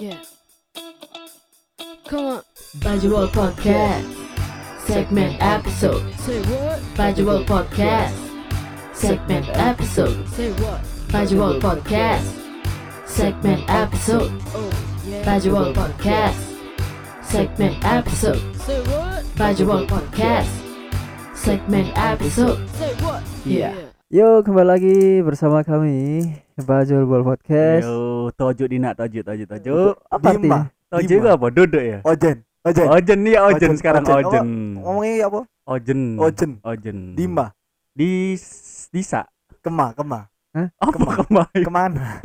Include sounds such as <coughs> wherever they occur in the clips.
Yeah. Come on. Bajul Podcast. Segment episode. Say what? Bajul Podcast. Segment episode. Say what? Bajul Podcast. Segment episode. Oh, yeah. Bajul Podcast. Segment episode. Say what? Bajul Podcast. Segment episode. Say what? Yeah. Yo, kembali lagi bersama kami Bajul Ball Podcast. Yo, tojo dina tojo tojo tojo. Apa Dima. artinya? Tojo itu apa? Duduk ya? Ojen, Ojen. Ojen nih ojen, Ojen, sekarang Ojen. ojen. Ngomongnya apa? Ojen. Ojen. Ojen. Dima, Di disa. kema, kema. Apa Kema. kemai? Ke mana?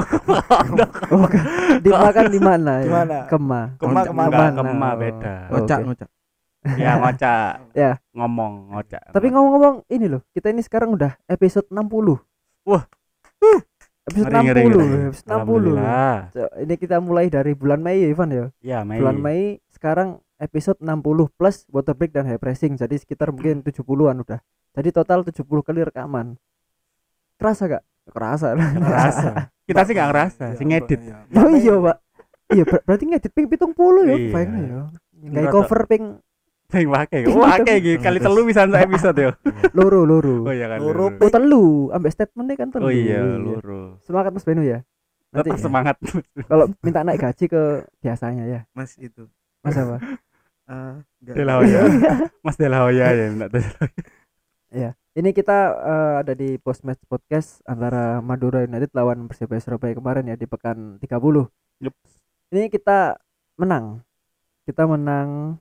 Oh, ke- Dima kan di mana ya? Di mana? Kema. Kema Enggak, ke mana? kema Oh. beda. Ngocak ngocak Ya ngocak. <laughs> Ya. Ngomong ngocak. Tapi ngomong-ngomong ini loh, kita ini sekarang udah episode 60. Wah. Episode Ngeri, ngeri, 60 ngeri. loh, episode 60 loh. Alhamdulillah. So, ini kita mulai dari bulan Mei ya Ivan ya. Ya, Mei. Bulan Mei sekarang episode 60 plus water break dan high pressing. Jadi sekitar mungkin 70-an udah. Jadi total 70 kali rekaman. Kerasa gak? Kerasa lah. Ngerasa. <laughs> Kita sih nggak ngerasa, Iya, sih ngedit. iya. Oh iya, Pak. Iya, ber- berarti ngedit ping 70 ya, Iya. ya. Nggak cover ping Sing wake. Wah, kayak gitu. Kali telu bisa satu episode ya. loro loro. Oh iya kan. Loro, Oh telu, ambek statementnya kan telu. Oh iya, luru. Semangat Mas Benu ya. Nanti Tetap semangat. <laughs> kalau minta naik gaji ke biasanya ya. mas itu Mas apa? eh <laughs> enggak. Dela Hoya. <laughs> Mas Dela Hoya ya, enggak tahu. Ini kita eh, ada di post match podcast antara Madura United lawan Persebaya Surabaya kemarin ya di pekan 30. Yup. Ini kita menang. Kita menang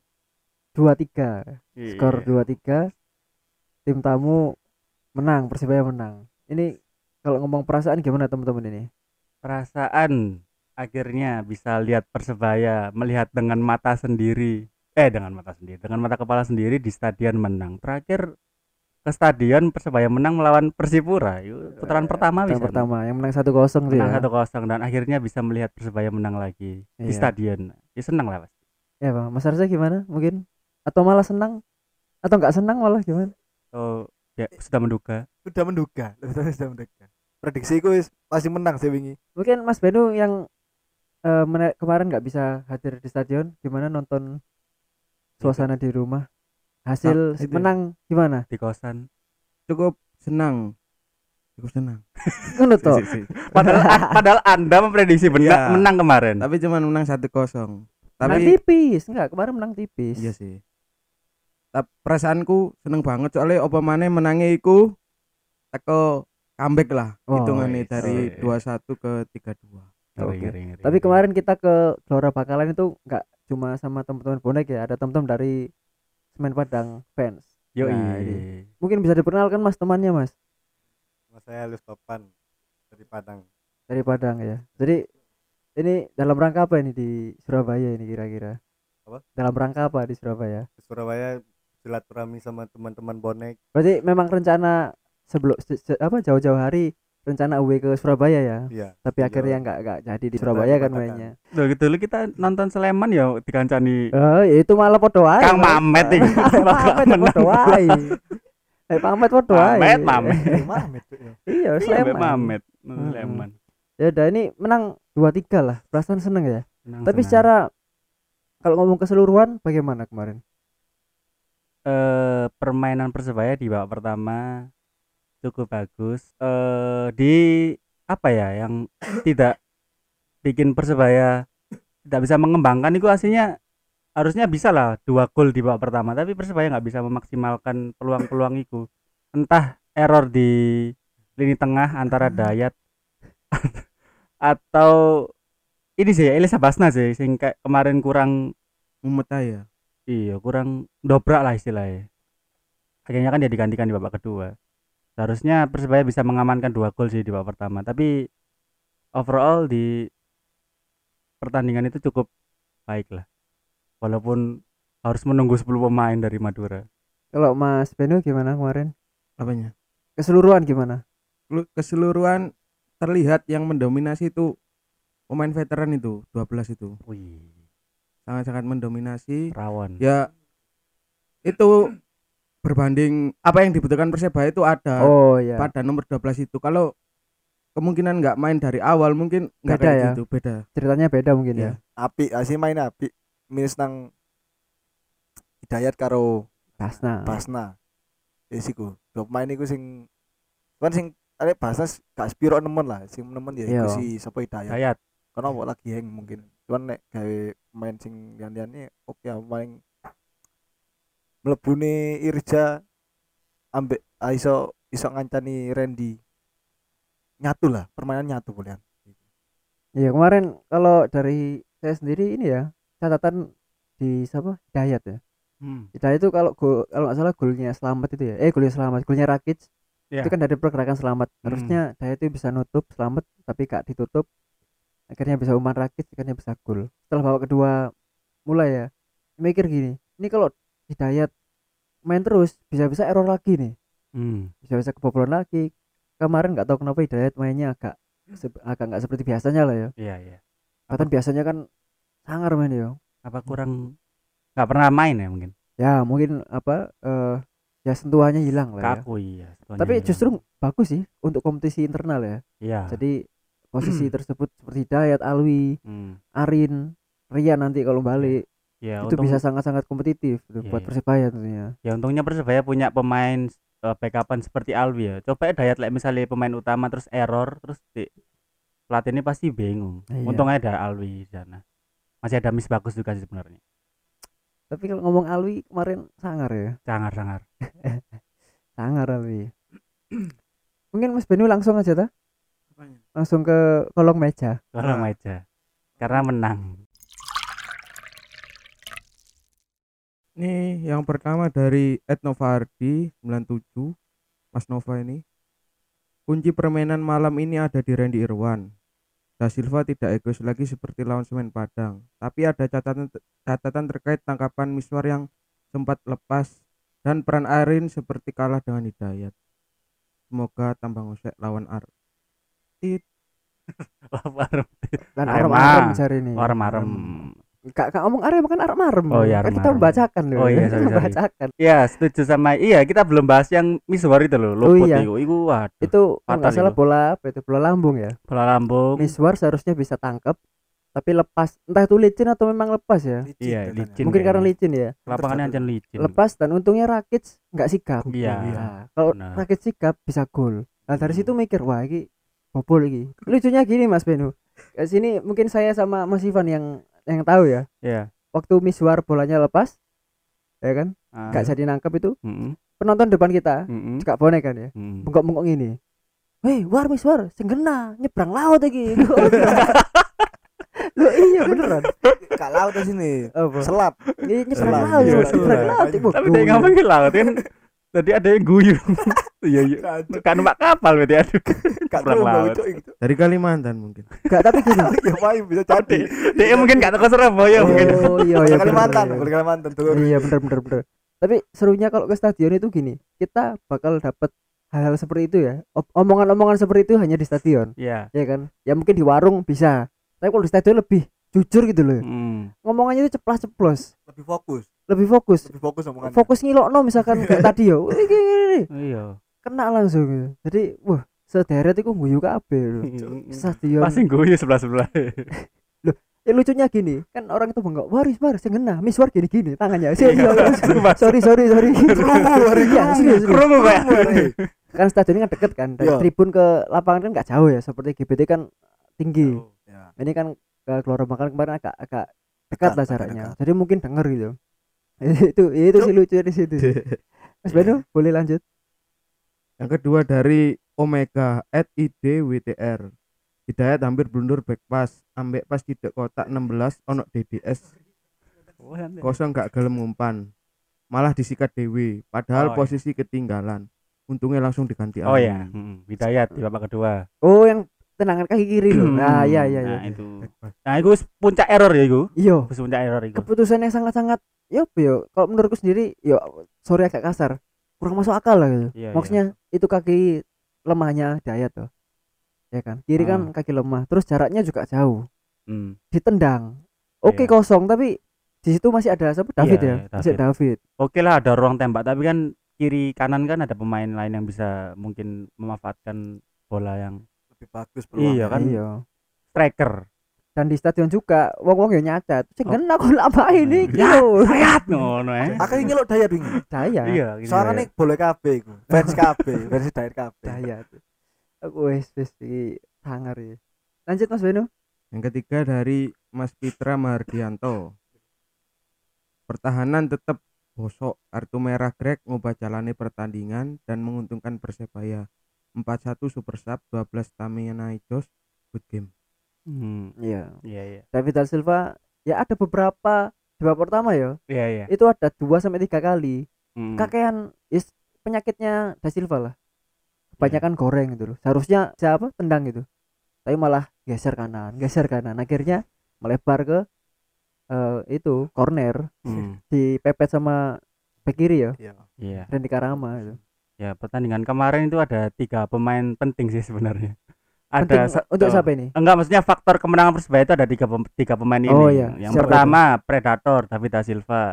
2-3. Skor Iya. 2-3. Tim tamu menang, Persebaya menang. Ini kalau ngomong perasaan gimana teman-teman ini? perasaan akhirnya bisa lihat persebaya melihat dengan mata sendiri eh dengan mata sendiri dengan mata kepala sendiri di stadion menang terakhir ke stadion persebaya menang melawan persipura putaran pertama Yang bisa pertama yang menang 1-0 tuh menang ya. satu kosong dan akhirnya bisa melihat persebaya menang lagi di Iya. stadion ya senang lah pasti Ya Bang, Mas Arsa gimana? Mungkin atau malah senang atau nggak senang malah gimana? so ya sudah menduga Sudah menduga, <laughs> sudah menduga. Prediksiku wis pasti menang sih wingi. Mungkin Mas Benu yang mena- kemarin nggak bisa hadir di stadion, gimana nonton suasana di rumah? Hasil Ah, itu. menang gimana? di kosan cukup senang cukup senang <laughs> Ngono toh. Si, si, si. padahal <laughs> padahal anda memprediksi benar Iya. menang kemarin tapi cuman menang satu kosong Menang tapi tipis, enggak kemarin menang tipis. iya sih tapi perasaanku seneng banget soalnya apa mana menangnya iku teko comeback lah Oh, hitungannya wis. dari Oh, 21 ke 32 Ngeri, Oke. Tapi kemarin kita ke Gelora Bakalan itu nggak cuma sama teman-teman bonek ya, ada teman-teman dari Semen Padang fans. Yoi. Nah. Mungkin bisa diperkenalkan Mas temannya Mas Mas saya Lus Topan dari Padang. dari Padang ya. Jadi ini dalam rangka apa ini di Surabaya ini kira-kira? Apa? Dalam rangka apa di Surabaya? Di Surabaya silaturahmi sama teman-teman bonek. Berarti memang rencana sebelum se- se- apa jauh-jauh hari rencana away ke Surabaya ya. Iya. Tapi Iya. akhirnya nggak nggak jadi di Surabaya kan mainnya. Loh, gitu dulu kita nonton Sleman ya dikancani Oh, ya itu malah podo wae. Kang. Mamet iki. <laughs> Mamet ya podo wae. Eh Mamet podo wae. Mamet, Mamet. <laughs> Mamet tuh ya. Iya, Iya, Sleman. Mamet. Sleman. Ya udah ini menang 2-3 lah. Perasaan seneng ya. Senang, Tapi senang. secara kalau ngomong keseluruhan bagaimana kemarin? Eh permainan Persebaya di babak pertama cukup bagus. Eh di apa ya yang tidak bikin Persebaya tidak bisa mengembangkan itu aslinya harusnya bisa lah dua gol di babak pertama tapi Persebaya nggak bisa memaksimalkan peluang-peluang itu. Entah error di lini tengah antara Dayat <laughs> atau ini sih Elisa Basna sih sing kayak kemarin kurang mumet ya Iya, kurang dobrak lah istilahnya. Akhirnya kan dia digantikan di babak kedua. Seharusnya Persebaya bisa mengamankan dua gol sih di babak pertama, tapi overall di pertandingan itu cukup baik lah. Walaupun harus menunggu 10 pemain dari Madura. Kalau Mas Benu gimana kemarin? apanya Keseluruhan gimana? Lu- keseluruhan terlihat yang mendominasi itu pemain veteran itu 12 itu Wih, sangat-sangat mendominasi rawon. ya itu berbanding apa yang dibutuhkan Persebaya itu ada Oh ya. pada nomor 12 itu kalau kemungkinan nggak main dari awal mungkin nggak Beda kayak ya. gitu beda ceritanya beda mungkin ya Iya. Api, asih main api. Minus nang Hidayat karo Basna Basna. Wis iku. Dua pemain iku sing kan sing arek Basna s- gak spiro nemen lah, sing nemen ya iku Iya. si sapa Hidayat. Dayat Karena lagi hang mungkin. Cuman nek gawe main sing lian-liane oke ya paling mlebune Irja ambek ah, iso iso ngancani Randy. Nyatu lah, permainan nyatu boleh. Iya kemarin kalau dari saya sendiri ini ya catatan di siapa Hidayat ya hmm. Hidayat itu kalau gol kalau nggak salah golnya selamat itu ya eh golnya selamat golnya Rakic Iya. itu kan dari pergerakan selamat harusnya Hidayat itu bisa nutup selamat tapi gak ditutup akhirnya bisa umpan Rakic akhirnya bisa gol. Setelah babak kedua mulai ya mikir gini ini kalau Hidayat main terus bisa-bisa error lagi nih. Hmm. bisa-bisa kebobolan lagi. Kemarin nggak tahu kenapa Hidayat mainnya agak agak nggak seperti biasanya lah ya. Iya iya. Bahkan biasanya kan sangar main ya. Apa kurang nggak pernah main ya mungkin? Ya mungkin apa eh ya sentuhannya hilang lah ya. Kaku iya setelahnya tapi hilang. justru bagus sih untuk kompetisi internal ya. Iya. Jadi posisi tersebut seperti Hidayat Alwi hmm. Arin Rian nanti kalau balik. Ya itu untung bisa sangat-sangat kompetitif Iya, buat iya. persebaya tentunya. Ya untungnya persebaya punya pemain eh, backupan seperti Alwi ya. Coba ya Dayat like, misalnya pemain utama terus error terus di pelatih ini pasti bingung. Iya. untungnya ada Alwi di sana. Masih ada Miss bagus juga sih sebenarnya. Tapi kalau ngomong Alwi kemarin sangar ya? Sangar sangar. <laughs> Sangar Alwi. <clears throat> Mungkin Mas Benu langsung aja ta langsung ke kolong meja. Kalau meja. Karena menang. Ini yang pertama dari Ed Novardi 97 Mas Nova ini. Kunci permainan malam ini ada di Randy Irwan. Da Silva tidak egois lagi seperti lawan Semen Padang. Tapi ada catatan catatan terkait tangkapan Miswar yang sempat lepas Dan peran Arin seperti kalah dengan Hidayat. Semoga tambah ngosek lawan Ar Lapar. dan Arema. arem-arem cari ini Warem arem. Kak, kak ngomong Arema kan arem-arem Oh iya, kan kita membacakan loh Oh iya, sorry, sorry. membacakan Iya, setuju sama iya kita belum bahas yang Miswar itu loh, luput iya. itu. Iku waduh. itu nggak salah itu. bola apa itu bola lambung ya bola lambung. Miswar seharusnya bisa tangkap tapi lepas entah itu licin atau memang lepas ya Iya, katanya. licin. mungkin karena licin ya Lapangannya aja licin. lepas dan untungnya Rakic nggak sikap Iya. Nah, kalau. Rakic sikap bisa gol nah dari Hmm. situ mikir wah ini bobol ini lucunya gini Mas Benu ke sini mungkin saya sama Mas Ivan yang yang tahu ya Iya. waktu Miswar bolanya lepas ya kan Ah, nggak jadi nangkep itu mm-mm, penonton depan kita mm-mm, cekak bonek kan ya mm. bengkok-bengkok ini Weh, war mis war, sing kena nyebrang laut lagi. <laughs> Lo iya beneran. Gak laut di sini. Apa? Selat. Iya nyebrang laut, iya, nyebrang laut. Tapi dia ngomong ke laut kan. Tadi ada yang guyu. <laughs> Iya iya. Kan numpak kapal berarti aduh. Laut. Dari Kalimantan mungkin Gak tapi gini. <laughs> Ya main bisa jadi. Dia mungkin gak tahu Surabaya mungkin. Oh iya Kalau iya. Kalimantan, bener, kalau bener. Kalimantan tuh. Iya bener bener bener. Tapi serunya kalau ke stadion itu gini, kita bakal dapat hal-hal seperti itu ya. Omongan-omongan seperti itu hanya di stadion, Iya. ya kan? Ya mungkin di warung bisa. Tapi kalau di stadion lebih jujur gitu loh. Hmm. Ngomongannya itu ceplas-ceplos, Lebih fokus. lebih fokus. Lebih fokus omongannya. Fokus ngilokno misalkan <laughs> kayak tadi yo. Ini. Iya. Kena langsung gitu. jadi wah sederet itu guyu kabeh lho stadion Pasti guyu sebelah sebelah. <laughs> ya lucunya gini kan orang itu bengkok waris waris yang kena miswar gini gini tangannya Iya, <laughs> sumpah. sorry sorry sorry <laughs> Iya. Kerungu kayak. kan stadion ini kan deket kan dari Iya. tribun ke lapangan kan nggak jauh ya seperti GBT kan tinggi Ya. ini kan ke Gelora Bang Karang kemarin agak agak dekat lah jaraknya jadi mungkin denger gitu itu itu sih lucu di situ. Mas Beno boleh lanjut Yang kedua dari Omega at ID WTR. Hidayat hampir blunder back pass, ambek pas tidak kotak 16 ono DDS kosong gak gelem ngumpan. Malah disikat Dewi, padahal Oh, iya. posisi ketinggalan. Untungnya langsung diganti Oh ya, hmm. Hidayat di babak kedua. oh yang tenangan kaki kiri loh nah iya iya iya Nah, itu. Nah, itu puncak error ya itu. iya Wis puncak error itu. keputusan yang sangat-sangat ya apa ya kalau menurutku sendiri ya sorry agak kasar kurang masuk akal lah gitu. Iya, maksudnya itu kaki lemahnya Dayat tuh ya kan? Kiri kan kaki lemah terus jaraknya juga jauh. Hmm. ditendang. Oke Iya. kosong tapi di situ masih ada siapa? David Iya, ya? iya, masih David. Oke lah ada ruang tembak tapi kan kiri kanan kan ada pemain lain yang bisa mungkin memanfaatkan bola yang lebih bagus peluangnya. Iya kan? iya. Striker dan di stadion juga wong wong <laughs> ya nyacat sing kan aku apa ini Ya, gitu sayat ngono eh Akhirnya nyelok daya wingi. daya iya Soalnya nih boleh KB iku. Fans KB, versi <laughs> Dayat KB. daya tuh aku wis wis iki sangar ya lanjut Mas Beno Yang ketiga dari Mas Pitra Mardianto. Pertahanan tetap bosok, kartu merah Greg ngubah jalani pertandingan dan menguntungkan Persebaya. 4-1 super sub, 12 stamina Jos, good game. Hmm, iya. Iya iya. David da Silva ya ada beberapa di babak pertama ya. Iya iya. Itu ada dua sampai tiga kali. Hmm. kakean is penyakitnya da Silva lah. Kebanyakan goreng gitu loh. Seharusnya siapa? Tendang gitu. Tapi malah geser kanan geser kanan. Akhirnya melebar ke eh, itu corner. Hmm, dipepet sama bek kiri ya. Iya. iya. Randy Karama itu ya pertandingan kemarin itu ada tiga pemain penting sih sebenarnya ada sa- untuk oh, siapa ini? Enggak maksudnya faktor kemenangan persebaya itu ada tiga pem- tiga pemain ini. Oh, iya. yang Siapa pertama Predator David da Silva.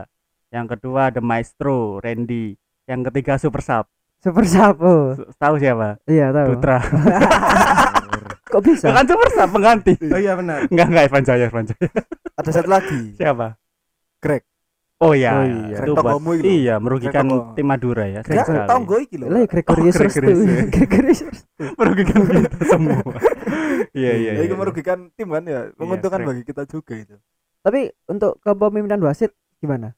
Yang kedua The Maestro Randy. Yang ketiga Super Sub. Super sapo Su- tahu siapa? Iya tahu. Dutra. <laughs> Kok bisa? Kan Super Sub pengganti. Oh iya benar. enggak enggak Evan Jaya Evan Jaya Ada satu lagi. siapa? Greg. Oh iya Oh, iya. itu buat Tokomu itu. iya merugikan Greg Toko. tim Madura ya. Enggak tahu gue iki lho. lah Gregorius Oh, Restu Gregorius. <laughs> Merugikan kita <laughs> semua iya iya Ya, iya itu merugikan tim kan ya. Menguntungkan Greg. bagi kita juga itu. tapi untuk kepemimpinan wasit gimana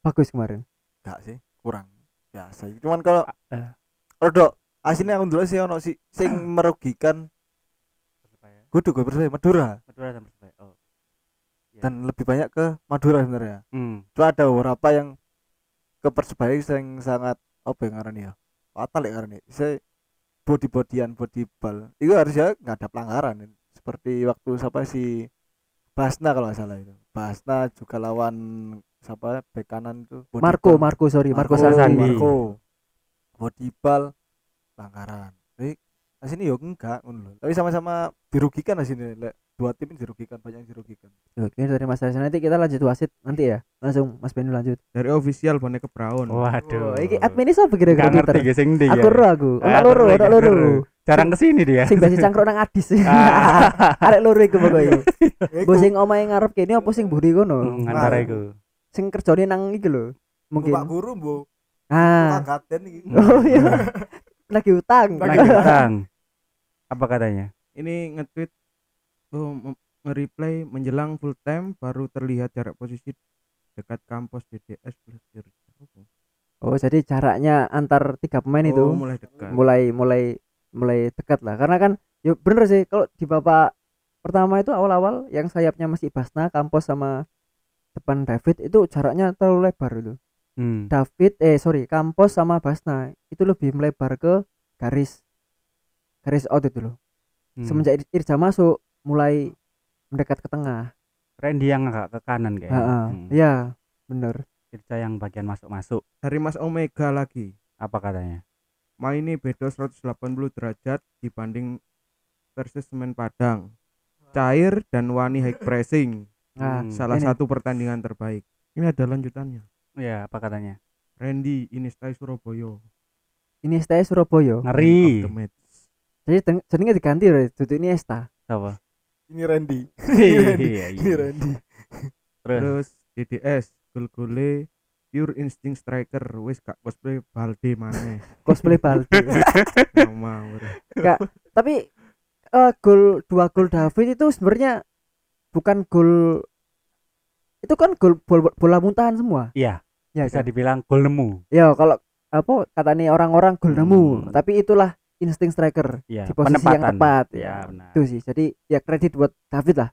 bagus kemarin Enggak sih, kurang. Biasa. Cuman kalau Eh. rodok aslinya aku dulu sih ono sih sing merugikan kudu gue persebaya Madura Madura dan Persebaya oh Iya. Dan lebih banyak ke Madura sebenarnya. hmm. Cuma ada beberapa yang ke persebaya yang sangat apa yang ngarani ya? Fatal ya ngarani. Saya body bodyan body ball itu harusnya nggak ada pelanggaran seperti waktu siapa si Basna kalau nggak salah itu Basna juga lawan siapa bek kanan itu body Marco ball. Marco sorry Marco, Marco Sandi Sandi. Marco body ball pelanggaran tapi di sini yo enggak ngono lho. tapi sama-sama dirugikan di sini Lek, dua tim ini dirugikan banyak yang dirugikan. Oke dari Mas Hasan nanti kita lanjut wasit nanti ya. Langsung Mas Benu lanjut. Dari official Boneka Brown. waduh. Oh, ini admin apa kira-kira Gak Twitter? sing ndi aku ya. ro aku. Loro ngerti, ana loro. Ngerti. jarang ke sini dia. Sing basi cangkruk nang adis. <laughs> Ah. <laughs> arek loro iku pokoke. Iku, mbok sing omahe ngarep kene apa sing mburi kono Hmm, antara Nah. itu sing kerjane nang iki lho. Mungkin Pak Guru bu ah. Angkatan iki. <laughs> Oh iya. Lagi utang. Lagi utang. Apa katanya? Ini nge-tweet oh, mem- nge-reply menjelang full time baru terlihat jarak posisi dekat kampus DDS plus oh jadi jaraknya antar tiga pemain itu Oh, mulai dekat. mulai mulai mulai dekat lah karena kan ya bener sih kalau di babak pertama itu awal-awal yang sayapnya masih Basna Kampos sama depan David itu jaraknya terlalu lebar itu hmm. David eh sorry Kampos sama Basna itu lebih melebar ke garis garis out itu loh hmm. semenjak Ir- Irja masuk mulai mendekat ke tengah Randy yang agak ke kanan kayak Heeh. hmm. ya bener Irca yang bagian masuk-masuk Dari Mas Omega lagi. apa katanya Mainnya beda 180 derajat dibanding versus semen Padang. Cair dan wani high pressing. nah Hmm. Salah ini. satu pertandingan terbaik. Ini ada lanjutannya. ya apa katanya Randy Iniesta Surabaya. ini STS Surabaya ngeri jadi jenenge diganti loh duduk ini Esta apa ini Randy iya ini iya Randy terus Terus DDS gol-gole pure instinct striker wis gak cosplay Balde maneh. <laughs> cosplay Balde <laughs> mau. ora. tapi eh, gol dua gol David itu sebenarnya bukan gol itu kan gol bol- bola muntahan semua iya ya bisa kan? dibilang gol nemu ya kalau apa katanya orang-orang gol nemu Hmm. tapi itulah insting striker ya di posisi yang tepat. Ya ya benar. Itu sih. Jadi ya kredit buat David lah.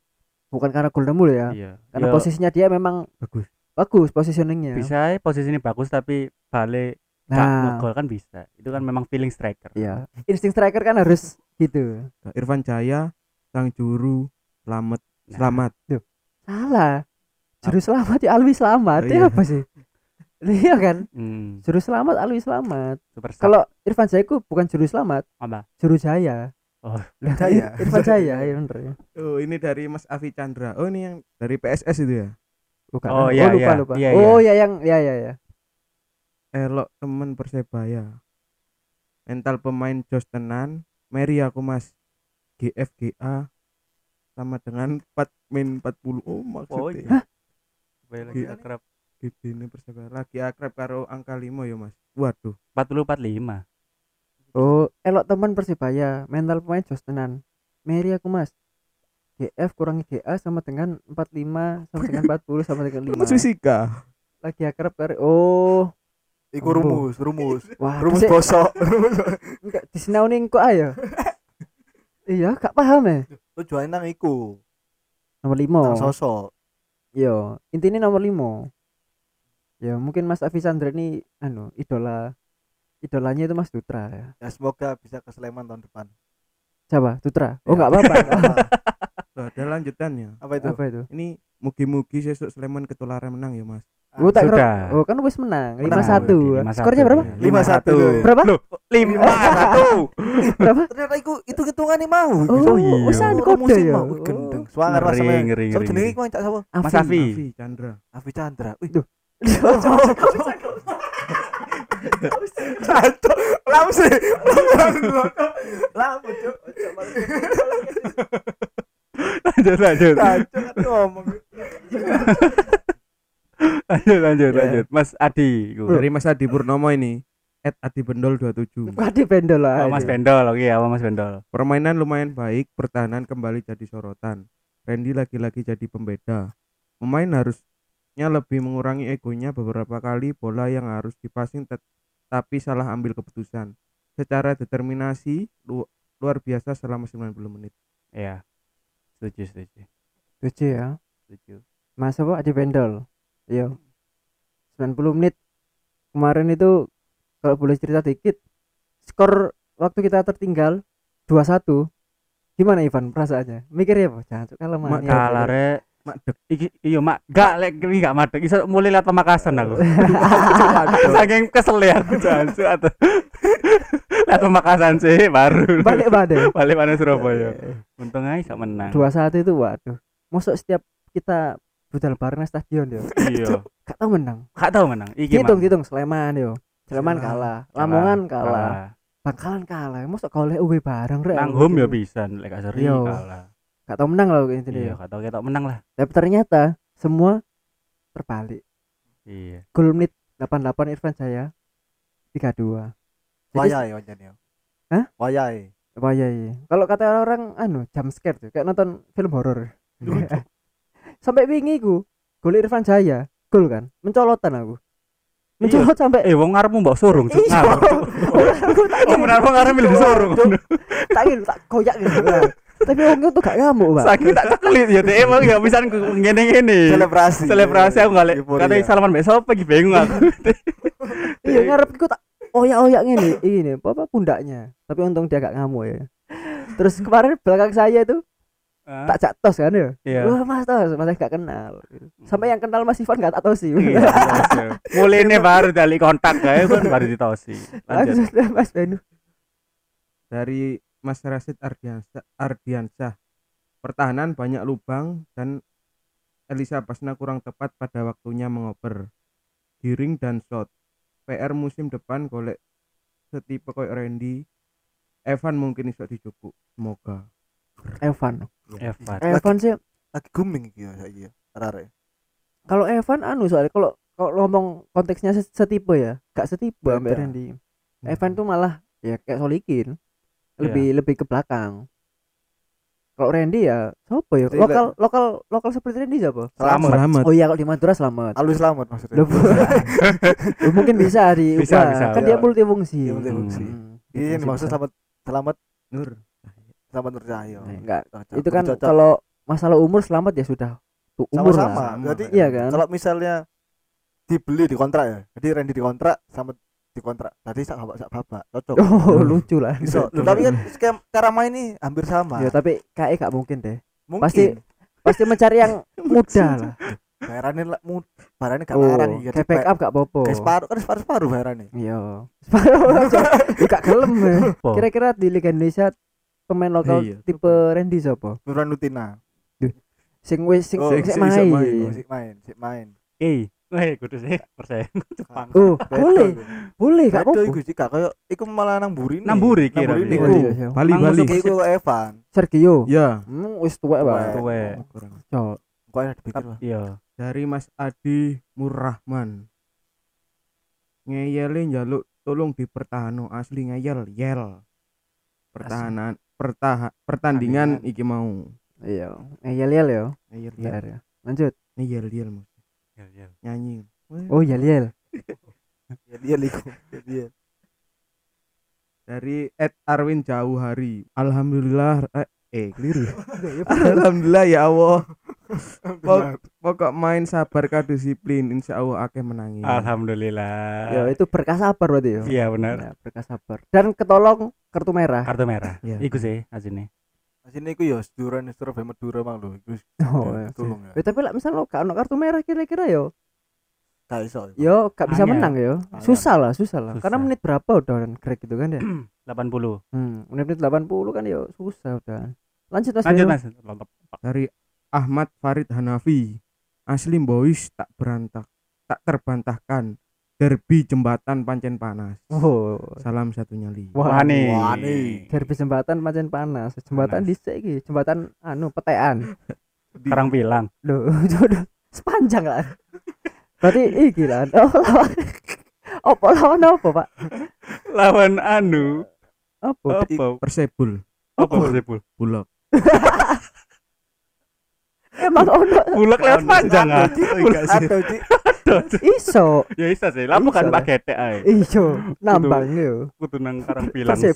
Bukan karena gol nemu loh ya. Iya. Karena Yo, posisinya dia memang Bagus. bagus positioningnya. Bisa ya, posisi ini bagus tapi balik nah. ngegol kan bisa. Itu kan memang feeling striker. Ya insting striker kan harus gitu. Irfan Jaya sang juru selamat Nah, selamat. salah. Juru selamat ya Alwi selamat Oh, ya iya. apa sih <laughs> iya kan hmm, juru selamat Alwi selamat kalau Irfan Jaya ku bukan juru selamat apa juru jaya Oh, <laughs> Jaya. Irfan Jaya ya bener ya Oh, ini dari Mas Avi Chandra. Oh, ini yang dari PSS itu ya. bukan Oh, ah. iya, lupa iya. lupa Iya, oh ya yang ya ya ya Elok temen Persebaya. Mental pemain Jos tenan. Meri aku Mas. GFGA sama dengan 4 min 40 oh Oh maksudnya iya. Supaya lagi Iya. akrab. Ini persaudaraan lagi akrab karo angka 5 ya mas waduh 40 45. Oh, elok teman Persibaya, mental pemain jos tenan. Meri aku Mas. GF kurangi GA sama dengan 45 sama dengan <laughs> 40 sama dengan 5. Mas fisika Lagi akrab karo Oh, Iku rumus, rumus. <laughs> wah, Rumus bosok. <laughs> enggak disinauni kok ayo. iya, gak paham ya. Tujuannya nang iku. Nomor Nang 5. sosok. Iya, intinya nomor 5. Ya, mungkin Mas Afi Sandra ini anu, idola idolanya itu Mas Dutra ya. Ya semoga bisa ke Sleman tahun depan. Siapa? Dutra. Oh, Ya. enggak apa-apa. Tuh, <laughs> ada lanjutannya Apa itu? apa itu? ini mugi-mugi sesuk Sleman ketularan menang ya mas Oh, tak Sudah. Oh, kan wis menang. Menang, 5-1. 5-1. Skornya berapa? Lima satu. Berapa? Loh, 5 <laughs> Berapa? Ternyata iku itu hitungan mau. Oh, iya. wis anu kode ya. Oh. Gendeng. Ngeri, mas. ngeri, ngeri, jenenge ngeri. iku cak sapa? Mas Afi. Afi Chandra Afi Chandra. Wih, Cacok. Lamu sih. Lamu cuk. lanjut lanjut lanjut lanjut Ya. lanjut Mas Adi dari Mas Adi Purnomo ini Ed Adi Bendol 27 Wadi pendol lah. Oh, Mas Bendol oke apa Mas Bendol permainan lumayan baik pertahanan kembali jadi sorotan Randy lagi-lagi jadi pembeda pemain harusnya lebih mengurangi egonya beberapa kali bola yang harus dipasing tapi salah ambil keputusan secara determinasi lu- luar biasa selama 90 menit Iya. Setuju, setuju. Tujuh ya. Setuju. Mas apa? Adi pendol. Iya. 90 menit. Kemarin itu kalau boleh cerita dikit. Skor waktu kita tertinggal 2-1. Gimana Ivan perasaannya? Mikir ya, Jangan kalau Mak, mania. Kalare Madep. iki iya mak gak lek iki gak madeg iso mulai lihat pemakasan aku. <laughs> Saking kesel ya aku jancu atau lihat pemakasan sih baru. Balik balik. balik mana Surabaya. Untung aja bisa menang. 2-1 itu waduh. Masuk setiap kita budal bareng stadion yo. Iya. Gak tau menang. Gak tahu menang. Iki Hitung hitung Sleman yo. Sleman kalah, Lamongan kalah, Bangkalan kalah. Masuk golek UB bareng rek. Nang home ya bisa lek gak seri Iya. kalah. Gak tau menang loh intinya. Iya, gak tahu ketok menang lah. Tapi ternyata semua terbalik. Iya. Gol menit 88 Irfan Jaya 32. Jadi Wayai wajan ya. Hah? Wayai. apa ya iya. Kalau kata orang anu jump scare tuh kayak nonton film horor. <laughs> sampai wingi ku gol Irfan Jaya, gol kan. Mencolotan aku. Mencolot sampai Eh, wong ngarepmu mbok surung, Cuk. Iya. Oh, benar <laughs> wong ngarep milih surung. tak tak koyak gitu. <laughs> Tapi orang itu gak ngamuk, Pak. Sakit tak cekelit ya, deh emang gak bisa ngene-ngene. Selebrasi. Selebrasi aku gak lek. Euforia. Kata salaman mbek sapa iki bingung aku. <laughs> Iya ngarep iku tak oyak-oyak ngene, ini apa pundaknya. Tapi untung dia gak ngamuk ya. Terus kemarin belakang saya itu tak tos kan ya. Iya. Wah, Mas tos, Mas gak kenal. Sampai yang kenal Mas Ivan gak tak tosi. Iya, <laughs> iya. Mulai ini baru dari kontak kayak kan baru ditosi. Lanjut. Mas Benu. dari Mas Rasid Ardiansyah, Ardiansyah. Pertahanan banyak lubang dan Elisa Basna kurang tepat pada waktunya mengoper. Giring dan shot. PR musim depan golek setipe koyo Randy. Evan mungkin iso dijupuk. Semoga. Evan. Evan. Evan sih Lagi booming iki ya saiki ya. Arek. kalau Evan anu soalnya kalau kalau ngomong konteksnya se- setipe ya, gak setipe. Mbak Randy. Evan tuh malah ya kayak Solikin. Lebih lebih ke belakang. Kalau Randy ya siapa ya? Lokal lokal lokal seperti Randy siapa? Selamat. Selamat. Oh iya kalau di Madura selamat. Alwi selamat maksudnya. <laughs> Mungkin bisa di Bisa, bisa. kan dia multifungsi. Multifungsi. Hmm. Iya, ini maksud selamat selamat Nur. selamat Nur Cahyo. Nah, enggak. Cocok, Itu kan cocok. kalau masalah umur selamat ya sudah tuh umur lah. Sama. Berarti Iya kan? kalau misalnya dibeli di kontrak ya. Jadi Randy di kontrak sama di kontrak. Tadi sak bapak sak bapak. Cocok. <laughs> Oh, lucu lah. Bisa. <laughs> Tapi kan skema cara main ini hampir sama. Ya, tapi kayak gak mungkin deh. Mungkin pasti pasti mencari yang <laughs> muda lah. bayarannya lah mud bayarannya gak Oh, larang iki. kayak backup gak popo. Kayak separuh kan separuh separuh bayarannya. Iya. Ya gak gelem ya. Kira-kira di Liga Indonesia pemain lokal Iya, tipe Randy siapa? Nuran Nutina. Sing wis sing Oh, sing sing- main. sing main. Main, sik main. Eh, Weh, kudu sih persen <laughs> Jepang. Oh, boleh. Boleh gak apa-apa. iku gak kayak iku malah nang mburi Namburi kira. Namburi Iku. iku. Iya, Bali Bali. musuh- Iku Evan. Sergio. Ya, Hmm, wis tuwek, Pak. Tuwe. Cok. Kok ada dipikir lah. Iya. dari Mas Adi Murrahman. Ngeyele njaluk tolong dipertahano asli ngeyel yel. Pertahanan pertaha, pertandingan iki mau. Iya. Eh, yel ya. Ngeyel yel. ya. Lanjut. Ngeyel yel Mas. Iya, iya. Nyanyi. Oh, yel <laughs> yel. Ya dia liku. Ya dia. Dari Ed Arwin Jauh Hari. Alhamdulillah eh, eh keliru. Alhamdulillah ya Allah. Pok- Pokok main sabar ka disiplin insya Allah akeh menangi. Alhamdulillah. Ya, itu berkah sabar berarti ya. Iya benar. Ya, berkah sabar. Dan ketolong kartu merah. Kartu merah. Iya. Iku sih asine. Asine iku ya seduran Surabaya Madura mang lho. Iku Oh, ya, iya. tolong ya. Ya, tapi lah misal lo gak ono kartu merah kira-kira yo. Gak iso. Yo gak bisa menang yo. Angel. Susah lah, susah lah. Susah. Karena menit berapa udah kan Greg gitu kan <clears throat> ya. 80. Hmm, menit 80 kan yo susah udah. Lanjut Mas. Lanjut. Mas. Dari Ahmad Farid Hanafi. Asli boys tak berantak, tak terbantahkan. Derby jembatan pancen panas. Oh. Salam satu nyali. Wah. Wani. Derby jembatan pancen panas. Jembatan dhisik iki, jembatan anu petean. <laughs> Karang bilang. Loh, <laughs> jodoh sepanjang lah. Berarti iki lah. <laughs> Oh, lawan. Apa lawan apa, Pak? Lawan anu. Apa? Apa? Persebul, Apa Persibul? bulog. Emang ono Bulak lewat panjang ah. Ci. Iso. Ya bisa sih. Lah bukan Bisa, pakai ae. Iso nambang yo. Kudu nang <laughs> karang bilang sih.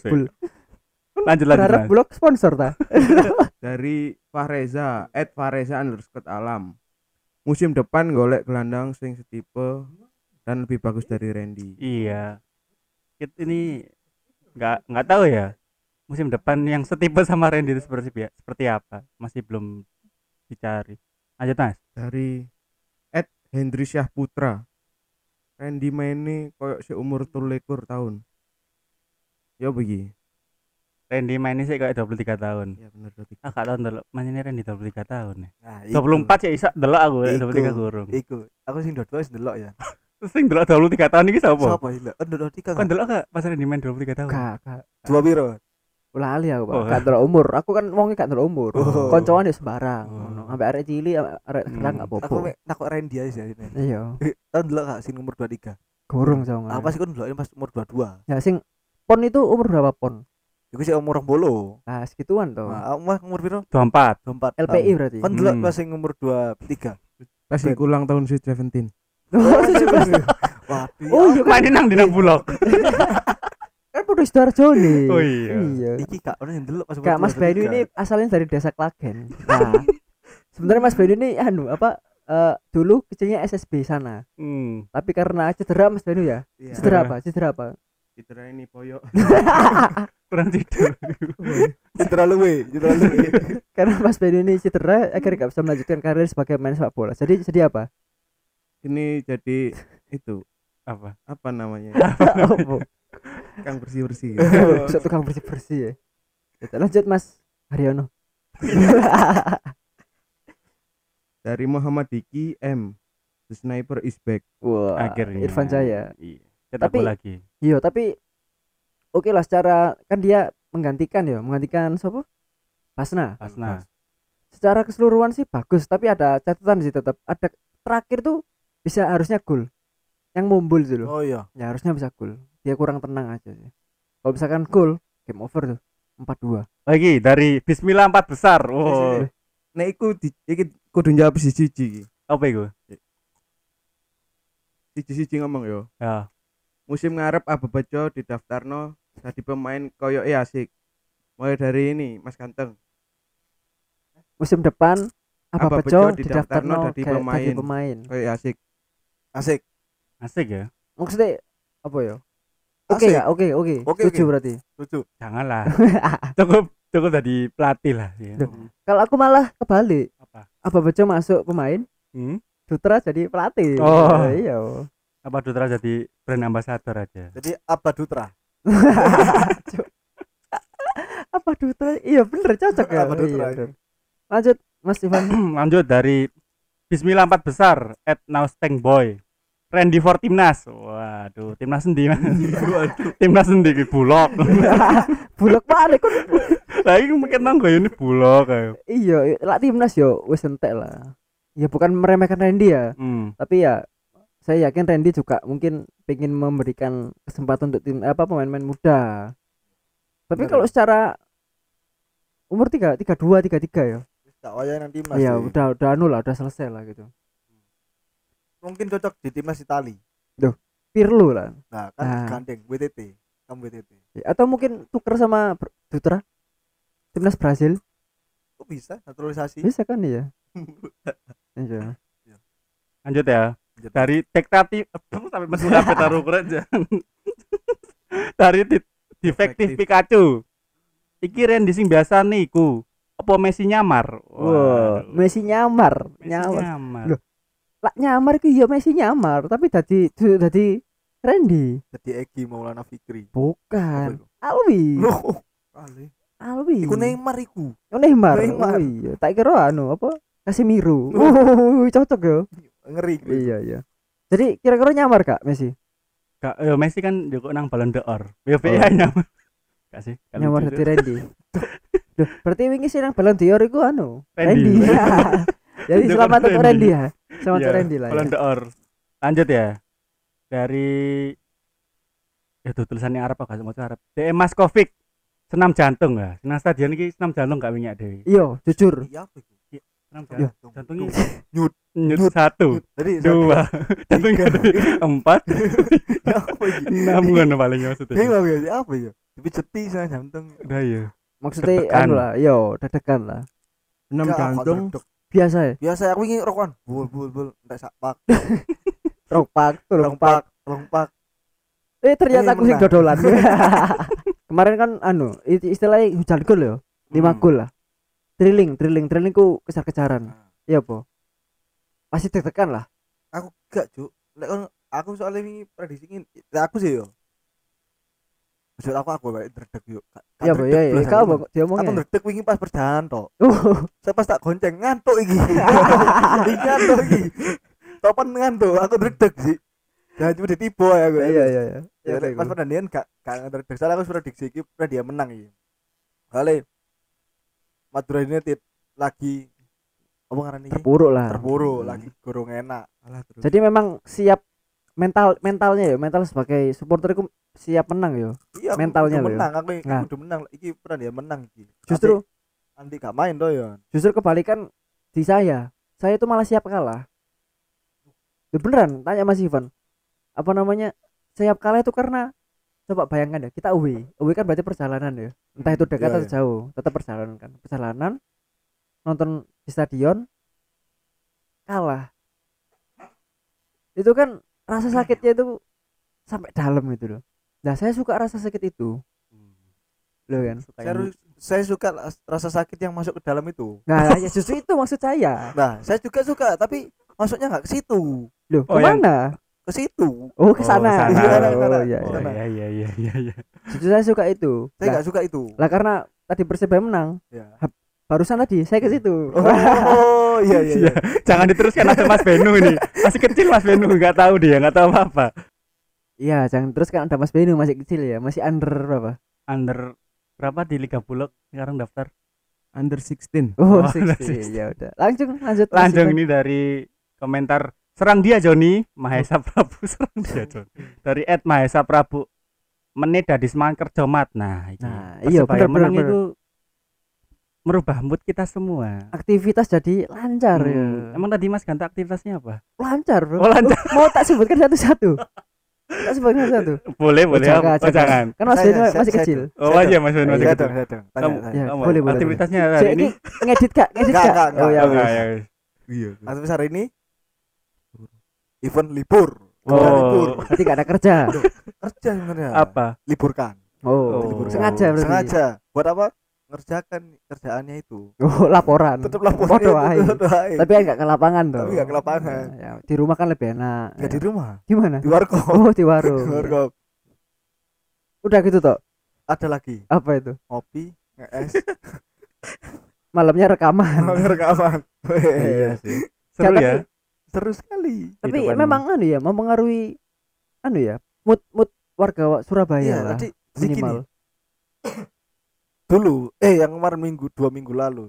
Lanjut lanjut. Berharap Mas. blok sponsor ta? <laughs> Dari Fahreza, Ed Fahreza underscore alam. Musim depan golek gelandang sing setipe dan lebih bagus dari Randy. Iya. Kit ini nggak nggak tahu ya. Musim depan yang setipe sama Randy itu seperti apa? Masih belum dicari. Lanjut Mas. Dari Hendri Syah Putra. Randy mainnya koyok seumur tulikur tahun. Ya begini. Randy mainnya sih kayak 23 tahun. Ya bener berarti. Ah gak tahu ndelok mainnya Randy 23 tahun ya. Nah, iku. 24 ya isa ndelok aku Iku. 23 kurung. Iku. Aku sing dua-dua wis ndelok ya. <laughs> Sing ndelok 23 tahun iki sapa? Sopo iki lho? Ndelok tiga. Kan ndelok gak pas Randy main 23 tahun? Gak, gak. Dua piro? Lali aku, Pak. Oh. Gak ndelok umur. Aku kan wongnya gak umur. Oh. Koncoan ya sembarang. Oh. ngono. Ambek arek cilik, ambek arek Hmm. kerang gak Aku apa-apa. mek takok Randy aja sih ini. Iya. Tahun ndelok gak sing umur 23. Gorong sama. Apa sih kon ndelok pas umur 22? Ya sing pon itu umur berapa pon? Iku sih umur 20. Nah, segituan toh. Nah, aku mah umur piro? 24. 24. LPI berarti. Kon ndelok Hmm. pas sing umur 23. Pas iku ulang tahun Sweet Seventeen. <laughs> Oh, 17. Waduh. Oh, iya kan. Mainin nang dina bulog. <laughs> Kan podo Sidoarjo nih. Oh iya. Iya. Iki gak ono yang pas umur Kak Mas 23. Bayu ini asalnya dari desa Klagen. Nah, sebenarnya Mas Bayu ini anu apa eh, dulu kecilnya SSB sana. Hmm. Tapi karena cedera Mas Bayu ya. Iya. Cedera apa? Cedera apa? Citra ini boyok. <laughs> Kurang tidur. Citra luwe, citra luwe. <laughs> karena Mas Bayu ini cedera akhirnya gak bisa melanjutkan karir sebagai pemain sepak bola. Jadi jadi apa? Ini jadi itu Apa? apa namanya? <laughs> Apa? Kang bersih-bersih. <laughs> Bisa tukang bersih bersih ya. Kita lanjut Mas Haryono. <laughs> Dari Muhammad Diki M. The sniper is back. Wah, Akhirnya. Irfan Jaya. Iya. Cetak Tapi- lagi. Iya, tapi oke lah secara kan dia menggantikan ya, menggantikan siapa? Pasna. Pasna. Secara keseluruhan sih bagus, tapi ada catatan sih tetap. Ada terakhir tuh bisa harusnya gol. Yang mumbul loh. Oh iya. Ya harusnya bisa gol. Dia kurang tenang aja sih. Kalau misalkan gol, game over tuh. 4-2. Lagi dari Bismillah empat besar. Oh. Nek iku di, iki kudu jawab siji-siji iki. Apa itu? Siji-siji ngomong yo. Ya. Musim ngarep Abu Bajo di daftarno jadi pemain koyo e asik. Mulai dari ini Mas Ganteng. Musim depan apa Bejo di daftarno pemain. dadi pemain. Koyo e asik. Asik. Asik ya. Maksudnya apa ya? Oke ya, oke oke. Oke, Setuju oke. berarti. Lucu. Janganlah. <laughs> cukup cukup jadi pelatih lah. Ya. Kalau aku malah kebalik. Apa? Apa Bejo masuk pemain, Hmm? Dutra jadi pelatih. Oh. iya. Apa Dutra jadi brand ambassador aja? Jadi Abad Dutra. <laughs> apa Dutra? Iya bener cocok ya. Apa Dutra Iya. Lanjut Mas Ivan. <clears throat> Lanjut dari Bismillah empat besar at now stank boy Randy for timnas. Waduh timnas endi mas? Timnas endi ki bulog. <laughs> Bulog mana kon lagi mungkin nang ini bulog kayak iya lak timnas yo wis entek lah. Ya bukan meremehkan Randy ya hmm. tapi ya saya yakin Randy juga mungkin pengen memberikan kesempatan untuk tim apa pemain-pemain muda. Tapi kalau secara umur tiga tiga dua tiga tiga ya. Gak wayah nang timnas ya sih. udah udah anu lah udah selesai lah gitu mungkin cocok di timnas Itali. Pirlo lah. Nah kan Nah. gandeng WTT kamu WTT Ya, atau mungkin tuker sama Dutra? Timnas Brasil kok bisa? Naturalisasi. Bisa kan ya <laughs> iya. Lanjut ya. Lanjut. dari tektatif sampai masuk <laughs> sampai taruh keren aja. <laughs> Dari di, defektif. Pikachu. Iki Randy sing biasa niku. Apa Messi nyamar? Wow. Messi nyamar? Messi nyamar. nyamar. Loh. Lah nyamar itu ya Messi nyamar tapi tadi tadi Randy jadi Egi Maulana Fikri bukan? Alwi Loh, kali Alwi iku Neymar iku Oh, Neymar. Neymar. Oh iya, tak kira anu apa? Casemiro. Oh, <laughs> cocok ya. ngeri iku. Iya, iya. Jadi kira-kira nyamar Kak Messi? Gak, yo Messi kan juga nang Ballon d'Or yo Oh. PA nyamar gak sih nyamar dadi tuh. Randy. <laughs> Duh, berarti wingi sih nang Ballon d'Or iku anu, Randy. Randy. <laughs> Jadi selamat untuk Randy. Ya. Selamat untuk Iya, Randy lah. Ya. d'Or lanjut ya. Dari ya tuh tulisannya Arab apa mau Arab? DM Maskovic senam jantung ya. Senam stadion ini senam jantung gak minyak dewi? Iya, jujur. iya iku senam Iya. jantung. Jantungnya Nyut. nyut. Nyut. satu. Jadi dua. <laughs> Jantungnya empat. <laughs> Ya enam ngono paling maksudnya. Bingung ya apa ya tapi ceti sama jantung. Udah ya Maksudnya anu lah, yo, deg-degan lah. enam jantung. Biasa ya. biasa aku ingin rokokan bul bul bul pak <laughs> Rompak, rong rompak. pak rong pak Eh ternyata Eh, aku menang. dodolan. <laughs> <laughs> Kemarin kan anu, istilahnya hujan gol ya. 5 Hmm. gol lah. Drilling, drilling, drilling ku kejar-kejaran. Iya, Po. Pasti deg-degan lah. aku gak cuk aku soalnya ini prediksi aku sih yo Maksud aku aku baik dredeg yuk Iya, dredeg Iya, iya. Kau mau diomongin. aku dredeg wingi pas perjalanan toh Oh, <laughs> saya pas tak gonceng ngantuk iki <laughs> iki ngantuk iki topan ngantuk aku dredeg sih jangan cuma ditipu ya aku iya iya iya. ya lek pas pertandingan gak gak dredeg soalnya aku prediksi iki pernah dia menang iki kali Madura United lagi apa ngaran iki Terpuruk lah. terpuruk Hmm. lagi kurung enak Alah, terus. Jadi memang siap mental mentalnya ya, mental sebagai supporter itu siap menang ya. Iya aku Mentalnya kudu loh ya. menang aku aku Nah. udah menang iki pernah dia menang iki Justru Andi gak main toh ya justru kebalikan di saya. Saya itu malah siap kalah. Ya beneran, tanya Mas Ivan. Apa namanya? Siap kalah itu karena coba bayangkan ya, kita away. Away kan berarti perjalanan ya. Entah itu dekat Iya, atau iya. jauh, tetap perjalanan kan. Perjalanan nonton di stadion kalah. Itu kan rasa sakitnya itu sampai dalam gitu loh. Nah, saya suka rasa sakit itu. Loh kan. Suka saya, yang- saya suka rasa sakit yang masuk ke dalam itu Nah, ya justru itu maksud saya. nah saya juga suka tapi masuknya nggak ke situ Loh, Oh, yang- ke mana? ke situ Oh, ke sana. sana. Oh, Sana, iya, Oh, iya. iya iya iya iya iya Justru saya suka itu. saya nggak suka itu lah karena tadi Persebaya menang, ya. barusan tadi saya ke situ. oh iya iya, iya. <laughs> jangan diteruskan ada Mas Benu ini masih kecil Mas Benu nggak tahu dia nggak tahu apa apa Iya, jangan terus kan ada Mas Benu masih kecil ya, masih under berapa? under berapa di Liga Bulog sekarang daftar under 16 Oh, Oh, <laughs> 60. masih- ya udah. Langsung lanjut. Ivan. ini dari komentar serang dia Joni Mahesa <laughs> Prabu serang dia Joni dari Ed Mahesa Prabu menit dari semangat kerja mat nah ini Nah, iya, bener, menang bener, itu merubah mood kita semua Aktivitas jadi lancar ya. Hmm, emang tadi Mas Ganta aktivitasnya apa Lancar, Bro. Oh, lancar. <laughs> Mau tak sebutkan satu-satu. Tak sebutkan satu. boleh boleh jangan, oh, jangan Kan Mas saya- masih saya kecil. oh Saya aja Mas Benu masih kecil. Tanya. Ya, kamu boleh, boleh, aktivitasnya hari ini ini ngedit Kak, ngedit Enggak, Kak. enggak, Oh ya. Oh, enggak, ya. iya Aktivitas hari ini event libur Oh. Libur Berarti gak ada kerja. kerja sebenarnya apa liburkan Oh, Oh. sengaja berarti. sengaja buat apa ngerjakan kerjaannya itu <laughs> Oh, laporan. tetap lapor Podo ae. tapi Tapi kan gak ke lapangan tuh. Tapi nggak ke lapangan. Ya, di rumah kan lebih enak. nggak Ya. di rumah Di mana? di warkop Oh, di warung. <laughs> di warkop Udah gitu toh. ada lagi Apa itu? ngopi nge-es <laughs> Malamnya rekaman. rekaman iya sih seru Gak, ya seru sekali tapi kan. memang anu ya mempengaruhi anu ya mood mood warga wa- Surabaya iya lah minimal <coughs> dulu eh yang kemarin minggu dua minggu lalu.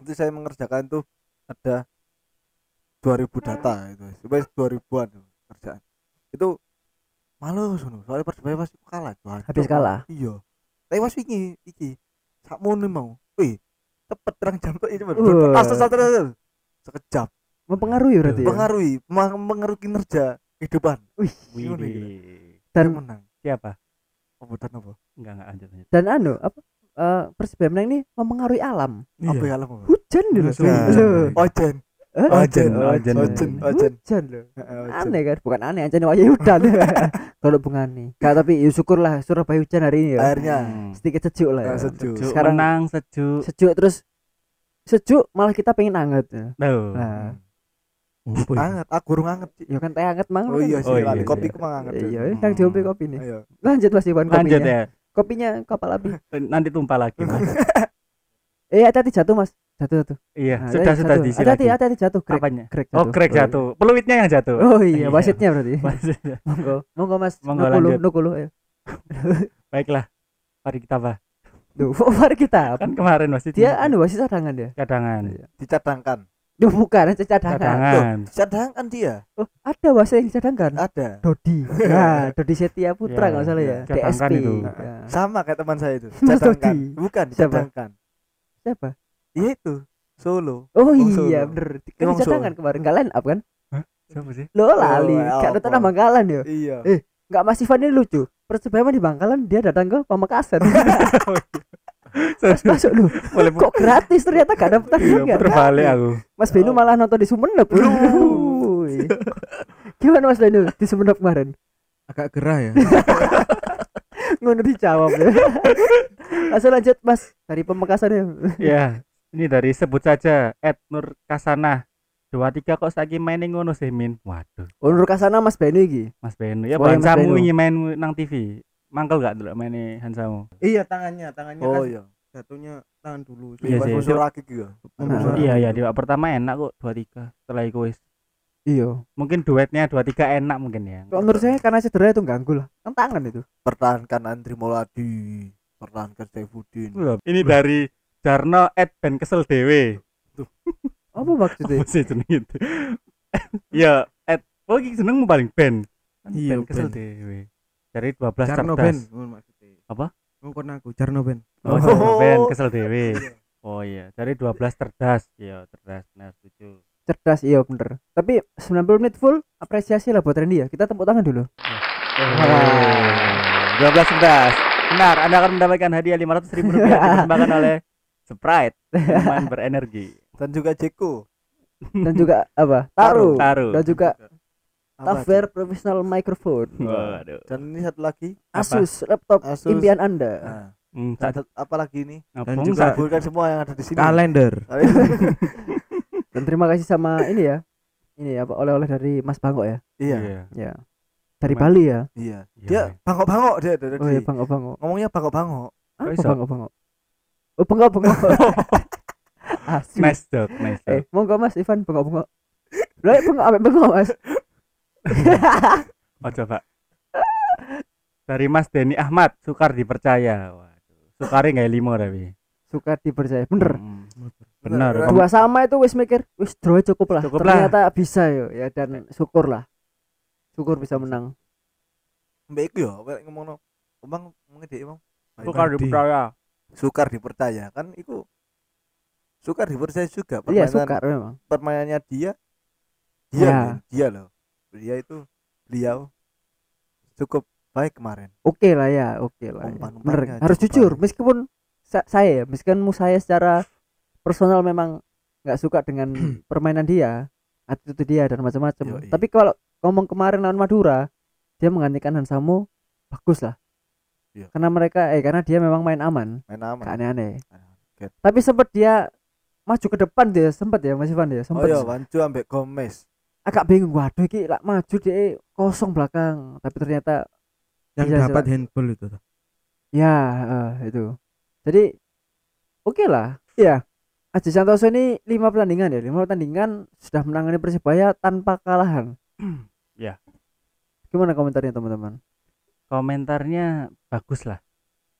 Itu saya mengerjakan tuh ada 2000 data itu supaya 2000an tuh kerjaan. Itu malu sono soalnya persebaya pasti kalah Wah, Habis kalah. iya. Tapi pas wingi iki sakmono mau. Wih cepet terang jam tuh ini Wah. asal asal terus sekejap. Mempengaruhi berarti ya? Pengaruhi mengaruhi kinerja kehidupan. Wih, dan menang. Siapa? Apa dan apa? Enggak enggak lanjut lanjut. Dan anu apa eh, Persebaya menang ini mempengaruhi alam apa Iya. ya alam apa hujan dulu. Loh. ojen Eh, ojen ojen. ojen ojen hujan loh Ojen. aneh kan bukan aneh aja nih wajah hujan <laughs> <laughs> kalau bungani Gak, tapi ya syukurlah Surabaya hujan hari ini ya akhirnya Hmm. sedikit sejuk lah ya. Nah, sejuk. Sejuk Sekarang- menang sejuk sejuk terus sejuk malah kita pengen hangat ya. Nah Apa ya? Anget, aku kurang anget sih. ya kan teh hangat mang Oh iya sih, Oh iya, iya. kopi ku mang anget. iya yang diombe kopi nih lanjut mas Iwan kopinya lanjut ya kopinya kapal api. <laughs> Nanti tumpah lagi Mas. <laughs> eh hati-hati jatuh mas. Jatuh jatuh. Iya Nah, sudah sudah jatuh. diisi hati-hati hati-hati jatuh crack apanya? Crack oh crack jatuh. Peluitnya yang jatuh? Oh iya Iya. wasitnya berarti. <laughs> Monggo. Monggo mas. Monggo, nukulu lanjut. nukulu ayo. Baiklah. Mari kita bah Duh, mari kita kan kemarin masih dia anu wasit cadangan dia. Cadangan. Dicadangkan. Duh, bukan aja cadangan cadangan Dicadangkan dia. oh ada wasit yang dicadangkan Ada. Dodi <laughs> nah Dodi Setia Putra Ya, nggak salah ya ya. Cadangkan DSP itu. Ya. Sama kayak teman saya itu. Dodi. Bukan Siapa? dicadangkan. siapa Iya itu. Solo. Oh Wong iya Solo. bener Kan Solo. kemarin Gak line up kan siapa sih Lo lali Oh, Gak apa? nonton Bangkalan ya Iya. Eh. Gak Mas Ivan ini lucu Persebaya di Bangkalan Dia datang ke Pamekasan <laughs> <laughs> Mas masuk lu boleh Kok gratis? Ternyata gak ada iya, pertandingan puter balik aku. Mas Benu malah nonton di Sumenep. Gimana Mas Benu di Sumenep kemarin? Agak gerah ya. <laughs> Ngono dijawab ya. <laughs> Langsung lanjut Mas Dari Pamekasan ya ya ini dari sebut saja Ed Nur Kasana. dua tiga kok saiki mainin ngono sih min? Waduh. Oh Nur Kasana Mas Benu iki? Mas Benu ya Oh, Benu. ingin main nang TV mangkel gak dulu mainnya Hansamu? Iya tangannya tangannya Oh kan iya. jatuhnya tangan dulu. Iya Pas sih. musuh lagi gitu. Nah, iya iya di pertama enak kok dua tiga setelah itu wis. Iya. Mungkin duetnya dua tiga enak mungkin ya. Kalau menurut saya karena cedera itu ganggu lah. Kan tangan itu. Pertahankan Andri Moladi. Pertahankan Saifuddin. ini dari Jarno Ed Ben kesel dewe <laughs> Apa maksudnya? Apa sih jeneng itu? <laughs> Ya Ed oh jenengmu paling Ben. Iya, Ben kesel dewe dari 12 Carno Ben cerdas. oh, maksudnya. Apa? ngomong aku Carno Ben oh, Oh. Ben kesel dewe <laughs> oh iya. Dari 12 cerdas. Iya cerdas nah setuju. Cerdas iya bener. Tapi 90 menit full apresiasi lah buat Randy ya. Kita tepuk tangan dulu. Dua belas cerdas. Benar anda akan mendapatkan hadiah 500 ribu rupiah dipersembahkan oleh Sprite minuman berenergi. Dan juga Jeko. dan juga apa? Taruh taruh dan juga Apa, Taver professional microphone. <laughs> Waduh. Dan ini satu lagi. Asus laptop Asus. impian anda. Nah, Hmm, dan tak- satu- apa lagi ini? ngapung juga- Kabulkan semua yang ada di sini. kalender. <laughs> Dan terima kasih sama ini ya. Ini apa oleh-oleh dari Mas Bangkok ya? Iya. ya dari Mas- Bali ya? Iya. Iya, Dia iya. bangkok-bangkok dia dari oh iya Bangkok Bangkok ngomongnya bangkok-bangkok. apa iso? Bangkok Bangkok oh Bangkok Bangkok <laughs> Asu. nice joke nice eh joke monggo Mas Ivan Bangkok Bangkok lah Bangkok apa Bangkok Mas <laughs> oh coba. Dari Mas Denny Ahmad Sukar dipercaya waduh Sukari nggak limo tapi? Suka dipercaya bener. Hmm, Bener. Dua sama itu wis mikir wis draw cukup lah. Cukup lah. ternyata bisa yo. Ya dan syukur lah. Syukur bisa menang. Mbak iku ya, Mbak ngomongno. Emang dia emang Sukar dipercaya sukar dipercaya kan itu sukar dipercaya juga iya permainan sukar memang. permainannya dia dia Ya. dia loh dia itu beliau cukup baik kemarin. Oke lah ya oke lah ya. Umpan-umpannya bener. harus jujur baik. meskipun sa- saya ya meskipun saya secara personal memang nggak suka dengan <clears throat> permainan dia attitude dia dan macam-macam. Tapi kalau ngomong kemarin lawan Madura dia menggantikan Hansamu bagus lah. Iya. karena mereka eh karena dia memang main aman. Main aman. Aneh-aneh. Tapi sempat dia maju ke depan dia sempat ya Mas Ivan ya oh sempat iya Wancu ambek Gomez agak bingung waduh iki lah maju dia kosong belakang tapi ternyata yang Bisa, dapat bisa. handball itu ya eh, itu jadi oke lah ya Aji Santoso ini lima pertandingan ya, lima pertandingan sudah menangani Persibaya tanpa kalahan. <clears throat> Ya. Gimana komentarnya teman-teman? komentarnya bagus lah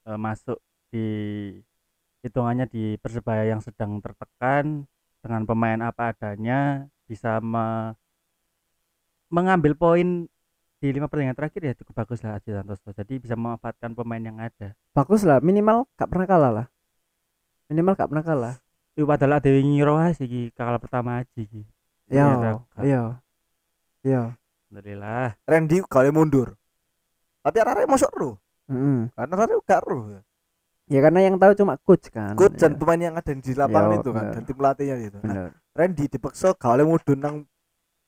Eh, masuk di hitungannya di persebaya yang sedang tertekan dengan pemain apa adanya bisa me- mengambil poin di lima pertandingan terakhir ya cukup bagus lah Aji Santoso jadi bisa memanfaatkan pemain yang ada Bagus lah, minimal gak pernah kalah lah. Minimal gak pernah kalah. itu padahal ada yang ngiroh sih kalah pertama aja iki. Iya, iya. Iya. alhamdulillah Randy kali mundur tapi arah masuk ro Mm-mm. karena arah gak ro Ya karena yang tahu cuma coach kan. coach dan Ya, pemain yang ada di lapangan Iya, itu kan bener. dan tim pelatihnya itu nah. Randy dipaksa kali mundur nang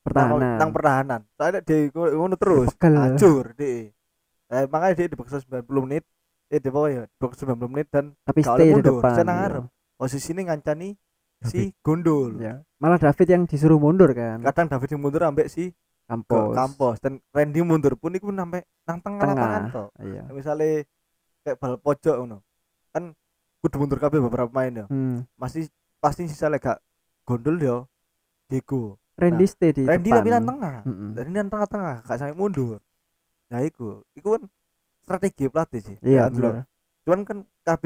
Pertahanan. nang pertahanan soalnya dia ngono terus hancur dia eh, makanya dia dipaksa 90 menit eh dia pokoknya dipaksa 90 menit dan Tapi stay di mundur, depan. saya nang ya. posisi ini ngancani si Gondol Ya. Malah David yang disuruh mundur kan. kadang David yang mundur ambek si ke Kampus. kampus dan Randy mundur pun iku sampai nang tengah Tengah. lapangan toh Iya. misalnya kayak bal pojok ngono kan kudu mundur kabeh beberapa pemain ya Hmm. masih pasti sisa lega Gondol yo Diego Randy stay di Randy depan. tapi nang tengah Mm-mm. Randy nang tengah-tengah gak sampai mundur nah iku iku kan strategi pelatih sih Iya, Ya, cuman kan KB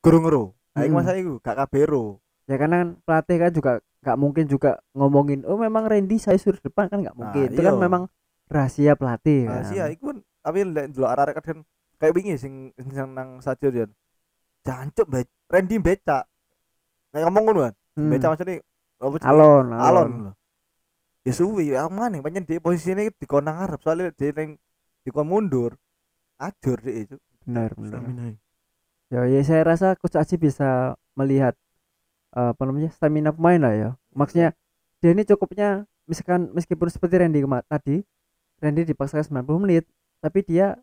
gurung ro nah iku Mm-mm. masa iku gak KB ro Ya karena kan pelatih kan juga nggak mungkin juga ngomongin oh memang Randy saya suruh depan kan nggak Nah, mungkin. Itu kan iya. memang rahasia pelatih Nah, kan. sih ya iku kan tapi delok arek-arek kan kayak wingi sing sing nang stadion. Jancuk be Randy becak. Kayak ngomong kan. Hmm. Becak maksudnya? Alon, Alon. alon. Ya suwi ya aman nih pancen di posisine di konang ngarep soalnya dia ning di kon mundur. Ajur dia itu. Benar, benar. Stamina. Ya, ya saya rasa Coach Aji bisa melihat eh, apa namanya stamina pemain lah ya. Maksudnya dia ini cukupnya misalkan meskipun seperti Randy kema- tadi, Randy dipaksakan 90 menit, tapi dia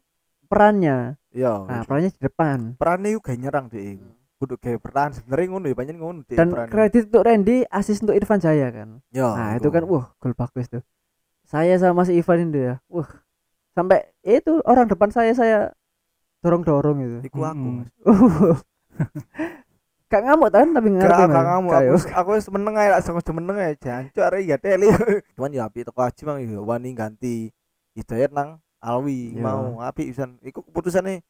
perannya, Iya. nah perannya di depan. perannya juga nyerang dia. Kudu kayak bertahan sebenarnya ngono ya pancen ngono Dan kredit untuk Randy, asis untuk Irfan Jaya kan. Ya, Nah itu kan wah gol bagus tuh. Saya sama si Ivan itu ya, wah sampai itu orang depan saya saya dorong dorong itu. Iku aku. Mas. <laughs> Gak ngamuk kan tapi ngerti Gak Mas. gak kamu Kayak, aku aku wis meneng ae langsung aja meneng ae jancuk arek ya teli. <laughs> Cuman ya api teko aji mang ya wani ganti Hidayat nang Alwi Iya. mau api pisan. Iku keputusane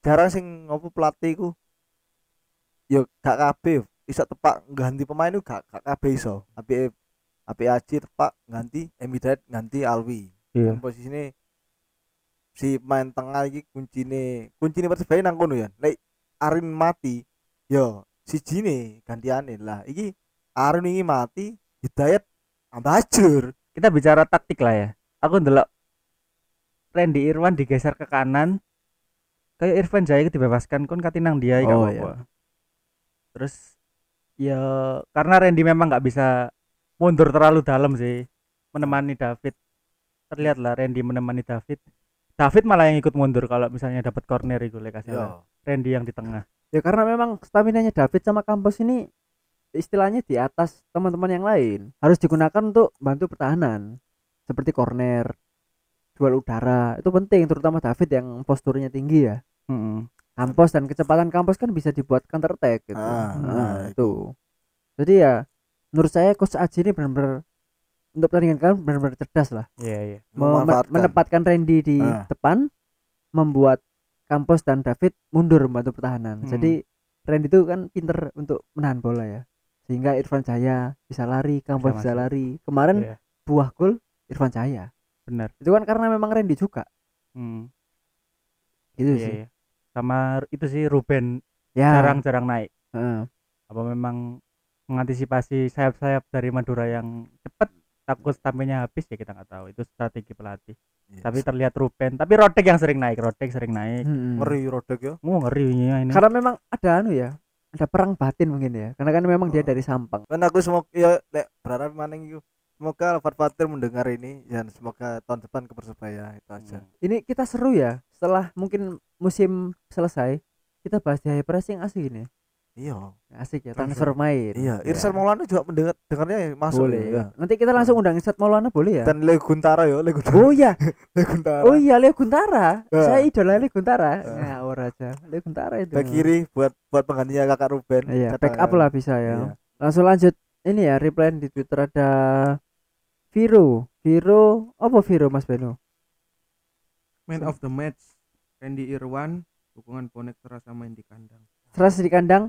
jarang sing ngopo pelatih iku yo gak kabeh iso tepak ganti pemain itu gak gak kabeh iso. Api api aji tepak ganti M Hidayat ganti Alwi. Iya. Dan posisine si main tengah iki kuncine kuncine Persebaya nang kono ya. Lek Arin mati yo si jine gantiane lah iki Arin ini mati Hidayat ambah hancur kita bicara taktik lah ya aku ndelok Randy Irwan digeser ke kanan kayak Irfan Jaya dibebaskan kon katinang dia Oh, apa-apa. Terus ya karena Randy memang nggak bisa mundur terlalu dalam sih menemani David terlihat lah Randy menemani David David malah yang ikut mundur kalau misalnya dapat corner itu lek kasih yo Randy yang di tengah Ya karena memang stamina-nya David sama Kampus ini istilahnya di atas teman-teman yang lain. Harus digunakan untuk bantu pertahanan. Seperti corner, duel udara. Itu penting terutama David yang posturnya tinggi ya. Mm-mm. Kampus dan kecepatan Kampus kan bisa dibuat counter attack gitu. Ah, Nah, nah, itu. Jadi ya menurut saya coach Aji ini benar-benar untuk pertandingan kan benar-benar cerdas lah. iya iya Mem- memanfaatkan. menempatkan Randy di Ah. depan membuat Campos dan David mundur membantu pertahanan Hmm. jadi Randy itu kan pinter untuk menahan bola ya sehingga Irfan Jaya bisa lari Campos Bisa bisa, lari kemarin Iya, buah gol Irfan Jaya benar itu kan karena memang Randy juga Hmm, gitu iya, sih iya. Sama itu sih Ruben ya. jarang-jarang naik. Heeh. apa memang mengantisipasi sayap-sayap dari Madura yang cepat takut stamina habis ya kita nggak tahu. Itu strategi pelatih. Yes. tapi terlihat Ruben tapi Rodek yang sering naik Rodek sering naik. Mm-mm. ngeri rodek ya. Mau ngeri ini ini. Karena memang ada anu ya ada perang batin mungkin ya. Karena kan memang dia Oh. dari Sampang. Kan aku semoga ya lek berharap maning iku semoga Alfred Fatir mendengar ini dan semoga tahun depan ke Persebaya itu aja. Hmm. ini kita seru ya setelah mungkin musim selesai kita bahas di high pressing asik ini iya. Asik ya Transfer. transfer main. Iya Ya. Maulana juga mendengar dengarnya ya, masuk boleh ya. nanti kita langsung undang Irsat Maulana boleh ya? Dan Leo Guntara ya Leo Guntara. Oh iya. <laughs> Leo Guntara. Oh iya Leo Guntara. Ya. saya idola Leo Guntara. Ya. ya ora aja. Leo Guntara itu. Back kiri buat buat penggantinya kakak Ruben. Iya Kata- backup lah bisa ya. Iya. langsung lanjut. Ini ya reply di Twitter ada Viro. Viro. Apa Viro Mas Beno? Man of the match Randy Irwan dukungan bonek terasa main di kandang. serasa di kandang?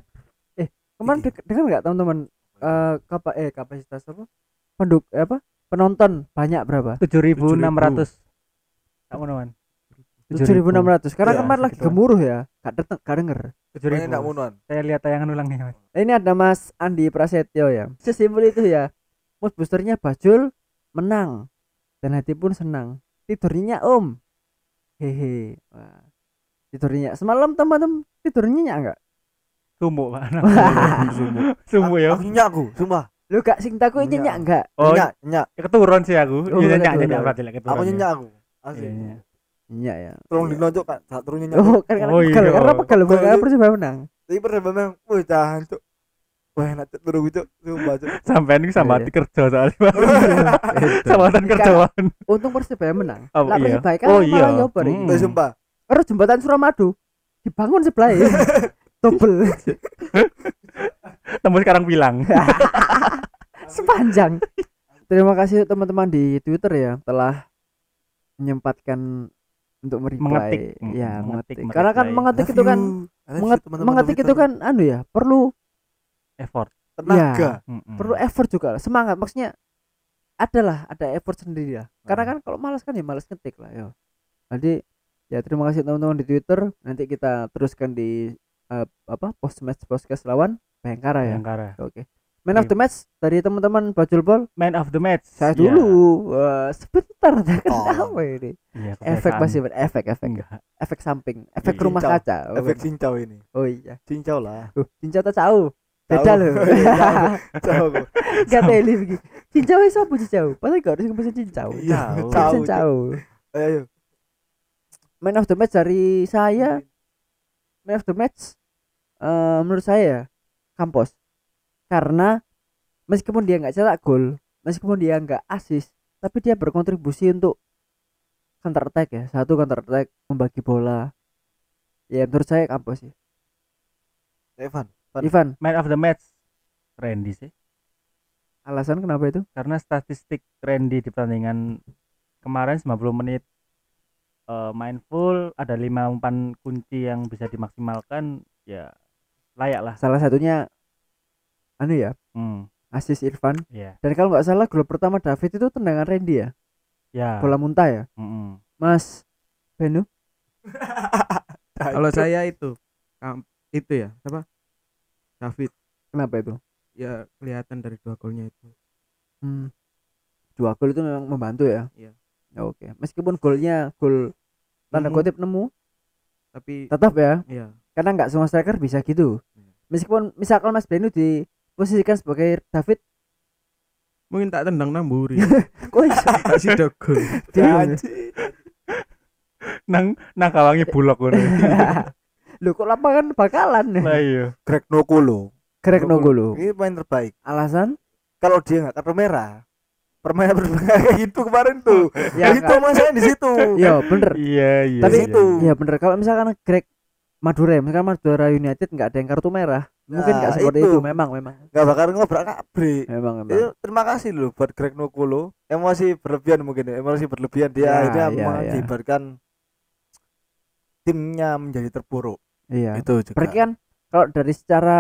Eh kemarin Iki. dek- dengar nggak teman-teman? Eh kapa eh kapasitas apa? Penduk eh, apa? Penonton banyak berapa? 7600 tak ngono kan 7600 karena Iya, kemarin lagi gemuruh ya. Gak deteng gak denger. 7000 munuan. saya lihat tayangan ulangnya Mas. ini ada Mas Andi Prasetyo ya. Sesimpel itu ya. Mood boosternya Bajul menang dan hati pun senang tidurnya Om hehe Wah. tidurnya semalam teman-teman tidurnya nyenyak enggak sumuk Pak <laughs> Sumuk. sumuk ya Aku nyenyak aku, sumpah. lu gak sing taku Nyenyak. nyenyak enggak oh Nyenyak, nyenyak. keturun sih aku Oh, iya nyenyak keturun. nyenyak berarti lah keturun Aku ya. nyenyak aku. Iya, Asli. iya. nyenyak ya Tolong dinonjok kan, saat turun nyenyak. oh kan karena Oh, pegal iya. karena pegal karena persebaya menang Tapi persebaya memang, wah tahan cuk. Wah enak cuk turun cuk, sumpah cuk. sampean iki sama Iya. hati kerja soalnya Pak. <laughs> sama hati kerjaan untung persebaya menang Oh, lah iya. persebaya kan Oh, malah iya. nyoba iki. Hmm. Eh sumpah. Terus jembatan Suramadu dibangun sebelah ya. <laughs> Double <laughs> tembus sekarang bilang sepanjang. Terima kasih teman-teman di Twitter ya telah menyempatkan untuk mereply. Mengetik. Ya, mengetik. mengetik, Karena kan mengetik Love itu kan menget- mengetik itu kan anu ya, perlu effort tenaga. Mm-mm. perlu effort juga lah, semangat maksudnya adalah ada effort sendiri lah. Karena Hmm. kan kalau malas kan ya malas ngetik lah ya. Jadi ya terima kasih teman-teman di Twitter. Nanti kita teruskan di eh, apa post match podcast lawan Bayangkara ya. Bayangkara Oke. Man of the match dari teman-teman Bajul Ball. man of the match Saya Iya. dulu. Wah, sebentar <laughs> Oh. kenapa ini? Iya, Efek masih efek efek enggak efek samping, efek Iya. rumah Cincau. kaca. Efek cincau ini. Oh iya. Cincau lah. Uh, cincau tak tahu. Beda <laughs> loh. Cincau aku. Gak teli begini. Cincau itu apa cincau? Padahal gak harus ngomong cincau. Iya, tahu. Cincau. Ayo, ayo. Man of the match dari saya. Man of the match eh, menurut saya ya, Kampos. Karena meskipun dia nggak cetak gol, meskipun dia nggak asis, tapi dia berkontribusi untuk counter attack ya. Satu counter attack, membagi bola. Ya menurut saya Kampos sih. Evan. Ivan, man of the match. Randy sih. Alasan kenapa itu? karena statistik Randy di pertandingan kemarin 90 menit eh, main full ada lima umpan kunci yang bisa dimaksimalkan ya layak lah. Salah satunya anu ya, hmm, asis Irfan. ya Dan kalau nggak salah gol pertama David itu tendangan Randy ya, ya. Bola muntah ya. mm-mm. Mas Benu, <laughs> Kalau saya itu itu ya, apa? David kenapa itu? ya kelihatan dari dua golnya itu. Hmm. Dua gol itu memang membantu ya. Iya. Ya, Oke. Meskipun golnya gol tanda Mhm. kutip nemu, Tapi tetap ya. ya Karena nggak semua striker bisa gitu. Iya. Meskipun misalkan Mas Benu diposisikan sebagai David, mungkin tak tendang namburi. <laughs> kok iso? Kasih. Janji. nang nang kawangi bulok ngono <laughs> Loh kok lapangan bakalan? lah iya Greg Nokolo. Greg Nogolo. Ini pemain terbaik. Alasan? Kalau dia nggak kartu merah, permainan permainan kayak gitu kemarin tuh. Ya, Ya, itu masalahnya di situ. Iya bener. iya iya Tapi iya, itu Iya bener. Kalau misalkan Greg Madura, misalkan Madura United nggak ada yang kartu merah, mungkin nggak Nah, seperti itu. itu. Memang, memang, Nggak bakal ngobrak kabrik. memang, memang. Itu terima kasih loh buat Greg Nokolo. Emosi berlebihan mungkin ya. Emosi berlebihan dia Ya, akhirnya ya, ya. mengakibatkan timnya menjadi terpuruk. Iya. Itu juga. Berarti kan kalau dari secara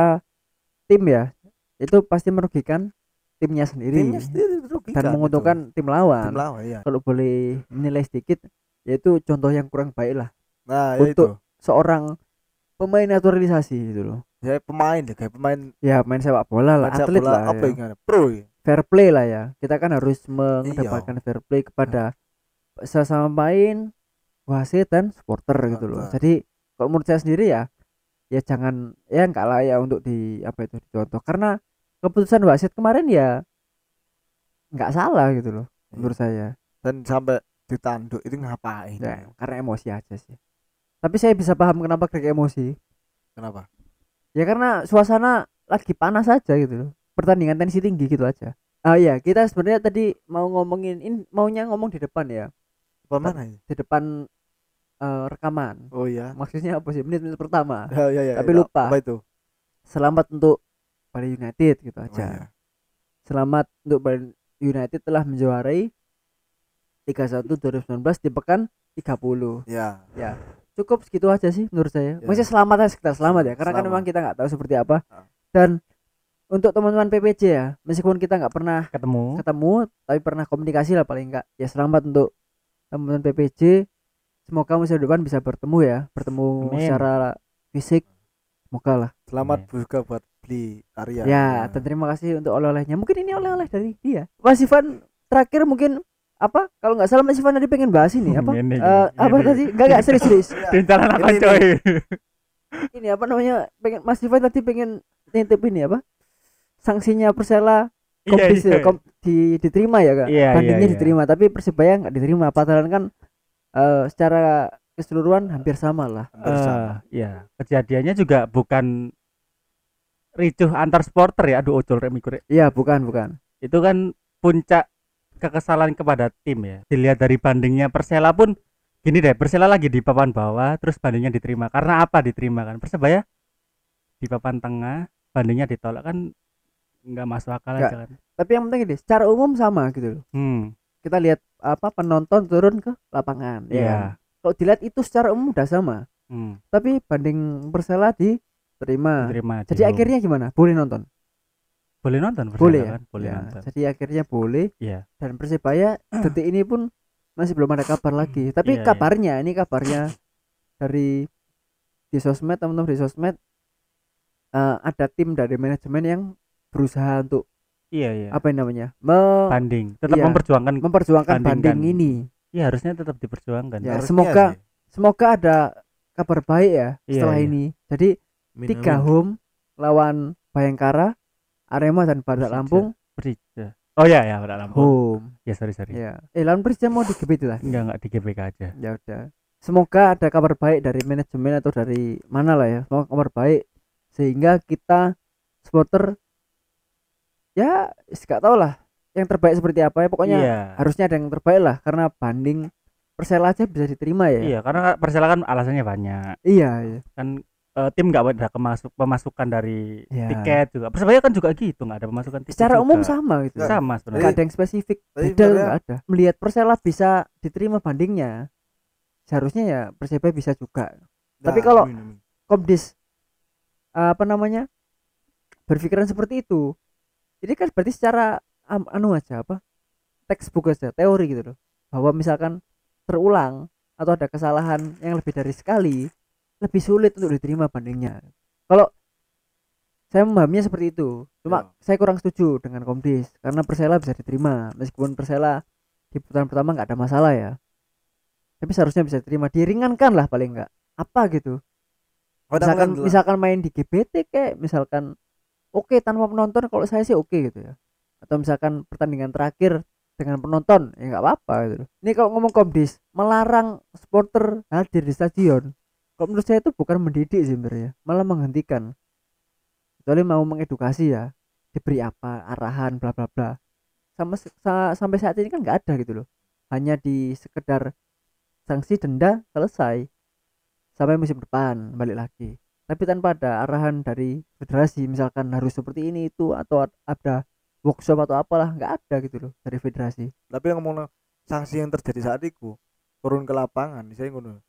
tim ya, itu pasti merugikan timnya sendiri timnya sendiri dirugikan dan itu. menguntungkan tim lawan. tim lawan ya. Kalau boleh nilai sedikit, yaitu contoh yang kurang baik lah Nah, ya itu. untuk seorang pemain naturalisasi gitu loh. Ya pemain ya kayak pemain Ya main sepak bola lah, atlet bola lah. apa ya. yang pro ya. Fair play lah ya. Kita kan harus mengedepankan fair play kepada sesama pemain, wasit dan supporter gitu loh. Jadi kalau menurut saya sendiri ya, ya jangan ya enggak lah ya untuk di apa itu dicontoh karena keputusan wasit kemarin ya nggak salah gitu loh menurut saya. Dan sampai ditanduk itu ngapain? Ya, karena emosi aja sih. Tapi saya bisa paham kenapa Greg emosi. Kenapa? Ya karena suasana lagi panas aja gitu loh. Pertandingan tensi tinggi gitu aja. Ah iya, kita sebenarnya tadi mau ngomongin in, maunya ngomong di depan ya. Apa mana ini? Di depan eh, rekaman. Oh iya. Maksudnya apa sih? Menit-menit pertama. <laughs> Ya, ya, ya, Tapi ya. lupa. Apa itu? Selamat untuk Bali United gitu Oh, aja iya. selamat untuk Bali United telah menjuarai Liga 1 2019 di pekan 30 ya cukup segitu aja sih menurut saya. Ya. Maksudnya selamat aja sekitar selamat ya, karena kan Selamat. memang kita nggak tahu seperti apa. Ah. Dan untuk teman-teman PPJ ya, meskipun kita nggak pernah ketemu ketemu, tapi pernah komunikasi lah paling nggak. Ya selamat untuk teman-teman PPJ. Semoga musim depan bisa bertemu ya, bertemu Amin. secara fisik. Semoga lah. selamat Amin. juga buat beli Arya Ya, dan terima kasih untuk oleh-olehnya. Mungkin ini oleh-oleh dari dia. Mas Ivan terakhir mungkin apa? Kalau nggak salah Mas Ivan tadi pengen bahas ini apa? Ini, Eh, apa ini. tadi? Enggak enggak serius serius. <laughs> Tindakan apa Ini, coy ini apa namanya pengen Mas Ivan tadi pengen nitip ini apa sanksinya Persela Iya, kompis iya. kom- di, diterima ya kak Iya, bandingnya iya, iya. diterima tapi persebaya nggak diterima padahal kan eh, secara keseluruhan hampir sama lah. Hampir sama. Eh, ya kejadiannya juga bukan ricuh antar supporter ya. Aduh ojol rek miku, rek. iya bukan bukan. Itu kan puncak kekesalan kepada tim ya. Dilihat dari bandingnya Persela pun gini deh Persela lagi di papan bawah terus bandingnya diterima. Karena apa diterima kan? Persebaya di papan tengah bandingnya ditolak kan nggak masuk akal Nggak. aja kan. Tapi yang penting ini secara umum sama gitu loh. Hmm. Kita lihat apa penonton turun ke lapangan ya Iya. kan? kalau dilihat itu secara umum udah sama. Hmm. Tapi banding Persela diterima. Diterima jadi di- akhirnya gimana? Boleh nonton? Boleh nonton Persela boleh ya? kan? Boleh Ya, nonton. Jadi akhirnya boleh. Iya. Dan persebaya <clears throat> detik ini pun masih belum ada kabar lagi. Tapi Iya, iya. kabarnya ini kabarnya dari di sosmed teman-teman di sosmed eh, ada tim dari manajemen yang berusaha untuk iya iya. Apa yang namanya? Me- banding tetap Iya. memperjuangkan memperjuangkan banding ini. Ya harusnya tetap diperjuangkan. Ya, Harusnya semoga sih. semoga ada kabar baik ya Iya, setelah iya. ini. Jadi Amin, tiga amin. home lawan Bayangkara Arema dan Badak Persija. Lampung. Persija. oh ya ya pada Lampung. Home. Ya sorry sorry. Ya. Eh lawan Persija mau digebit lah enggak enggak di GBK aja. Ya udah. Semoga ada kabar baik dari manajemen atau dari mana lah ya. Semoga kabar baik sehingga kita supporter ya gak tau lah yang terbaik seperti apa ya pokoknya iya harusnya ada yang terbaik lah karena banding Persela aja bisa diterima ya iya karena Persela kan alasannya banyak iya, iya. kan eh, tim nggak ada kemasuk pemasukan dari Ya. tiket juga Persebaya kan juga gitu nggak ada pemasukan tiket secara juga. umum sama gitu Nggak. sama nggak sebenarnya ada yang spesifik Tapi beda nggak ada melihat Persela bisa diterima bandingnya seharusnya ya Persebaya bisa juga tapi Nah, kalau Amin, amin. Komdis apa namanya berpikiran seperti itu ini kan berarti secara am- anu aja apa textbook aja teori gitu loh. Bahwa misalkan terulang atau ada kesalahan yang lebih dari sekali lebih sulit untuk diterima bandingnya. Kalau saya memahaminya seperti itu cuma Ya. saya kurang setuju dengan Komdis karena Persela bisa diterima. Meskipun Persela di putaran pertama nggak ada masalah ya. Tapi seharusnya bisa diterima. Diringankan lah paling nggak. Apa gitu? Misalkan kan misalkan main di GBT kayak misalkan oke tanpa penonton kalau saya sih oke gitu ya. Atau misalkan pertandingan terakhir dengan penonton ya nggak apa-apa gitu ini kalau ngomong komdis melarang supporter hadir di stadion kalau menurut saya itu bukan mendidik sih sebenarnya malah menghentikan. Kecuali mau mengedukasi ya diberi apa arahan bla bla bla. Sama sa- sampai saat ini kan nggak ada gitu loh. Hanya di sekedar sanksi denda selesai sampai musim depan balik lagi tapi tanpa ada arahan dari federasi misalkan harus seperti ini itu atau ad- ada workshop atau apalah nggak ada gitu loh dari federasi. Tapi yang ngomong sanksi yang terjadi saat itu turun ke lapangan saya ngono.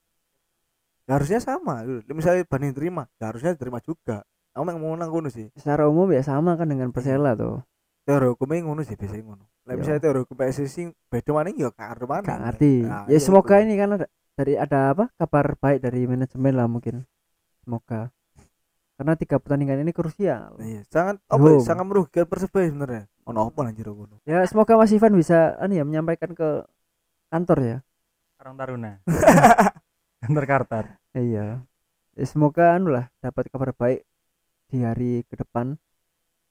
Ya harusnya sama gitu. misalnya banding terima ya harusnya diterima juga. Aku yang ngomong ngono sih. Secara umum ya sama kan dengan Persela tuh. Teori hukumnya ngono sih biasanya ngono. Lah Yo. misalnya teori hukum PSSI beda mana ya gak mana. Ngerti. Nah, ya iya semoga itu. ini kan ada dari ada apa kabar baik dari manajemen lah mungkin semoga karena tiga pertandingan ini krusial. Iya sangat apa Yo. ya, sangat merugikan persebaya sebenarnya. Ono apa anjir ngono. Ya semoga Mas Ivan bisa anu ya menyampaikan ke kantor ya. Karang Taruna. <laughs> Kantor Kartar. Iya. Ya, semoga anu lah dapat kabar baik di hari ke depan.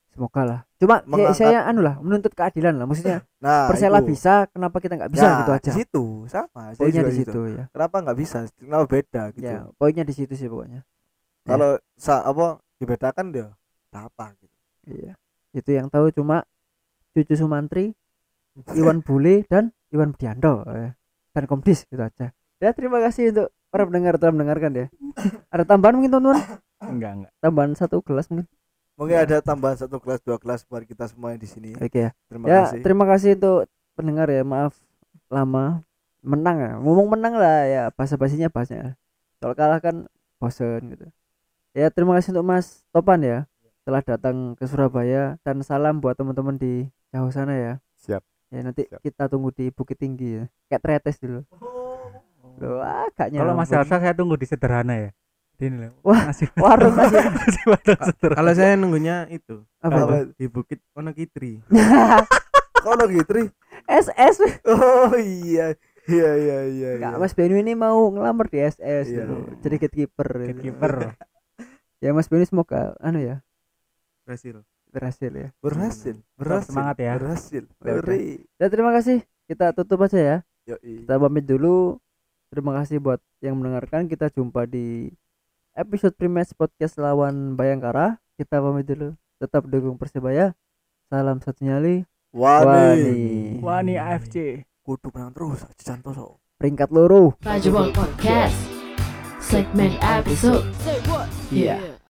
Semoga lah. Cuma saya, Mengangkat- saya anu lah menuntut keadilan lah. Maksudnya <laughs> nah Persela itu. bisa kenapa kita nggak bisa Ya, gitu aja? di situ. Sama poinnya di gitu. situ ya. Kenapa nggak bisa? Kenapa beda gitu? Ya poinnya di situ sih pokoknya kalau sa apa dibedakan dia apa gitu iya itu yang tahu cuma cucu Sumantri <laughs> Iwan Bule dan Iwan Budianto ya. dan Komdis gitu aja ya terima kasih untuk para pendengar telah mendengarkan ya <laughs> ada tambahan mungkin teman-teman enggak enggak tambahan satu gelas mungkin Mungkin ada tambahan satu kelas dua kelas buat kita semua yang di sini. Oke ya. Terima ya, kasih. terima kasih untuk pendengar ya. Maaf lama menang ya. Ngomong menang lah ya. Basa-basinya bahasnya. Kalau kalah kan bosen gitu. Ya, terima kasih untuk Mas Topan ya telah datang ke Surabaya dan salam buat teman-teman di jauh sana ya. Siap. Ya nanti Siap. kita tunggu di Bukit Tinggi ya. Kayak tretes dulu. Loh, ah, gak Kalau Mas. Elsa saya tunggu di sederhana ya. Di Ini loh. Wah, nasi <laughs> warung nasi padang sederhana. Kalau saya nunggunya itu Apa Apa? di Bukit Wonogiri. <laughs> Kalau gitu. SS. Oh iya. Iya iya iya. Kak iya. Mas Benu ini mau ngelamar di SS Iya. dulu. Jadi gatekeeper. Gatekeeper. <laughs> Ya Mas Benu semoga anu ya Berhasil. berhasil ya. Berhasil. Berhasil. semangat ya. Berhasil. Ya. Beri. Dan terima kasih. Kita tutup aja ya. Yoi. Kita pamit dulu. Terima kasih buat yang mendengarkan. Kita jumpa di episode Primes Podcast lawan Bayangkara. Kita pamit dulu. Tetap dukung Persebaya. Salam satu nyali. Wani. Wani AFC. Kudu menang terus. Jantoso. Peringkat loro. Bajawal Podcast. Segment episode. Iya. Yeah.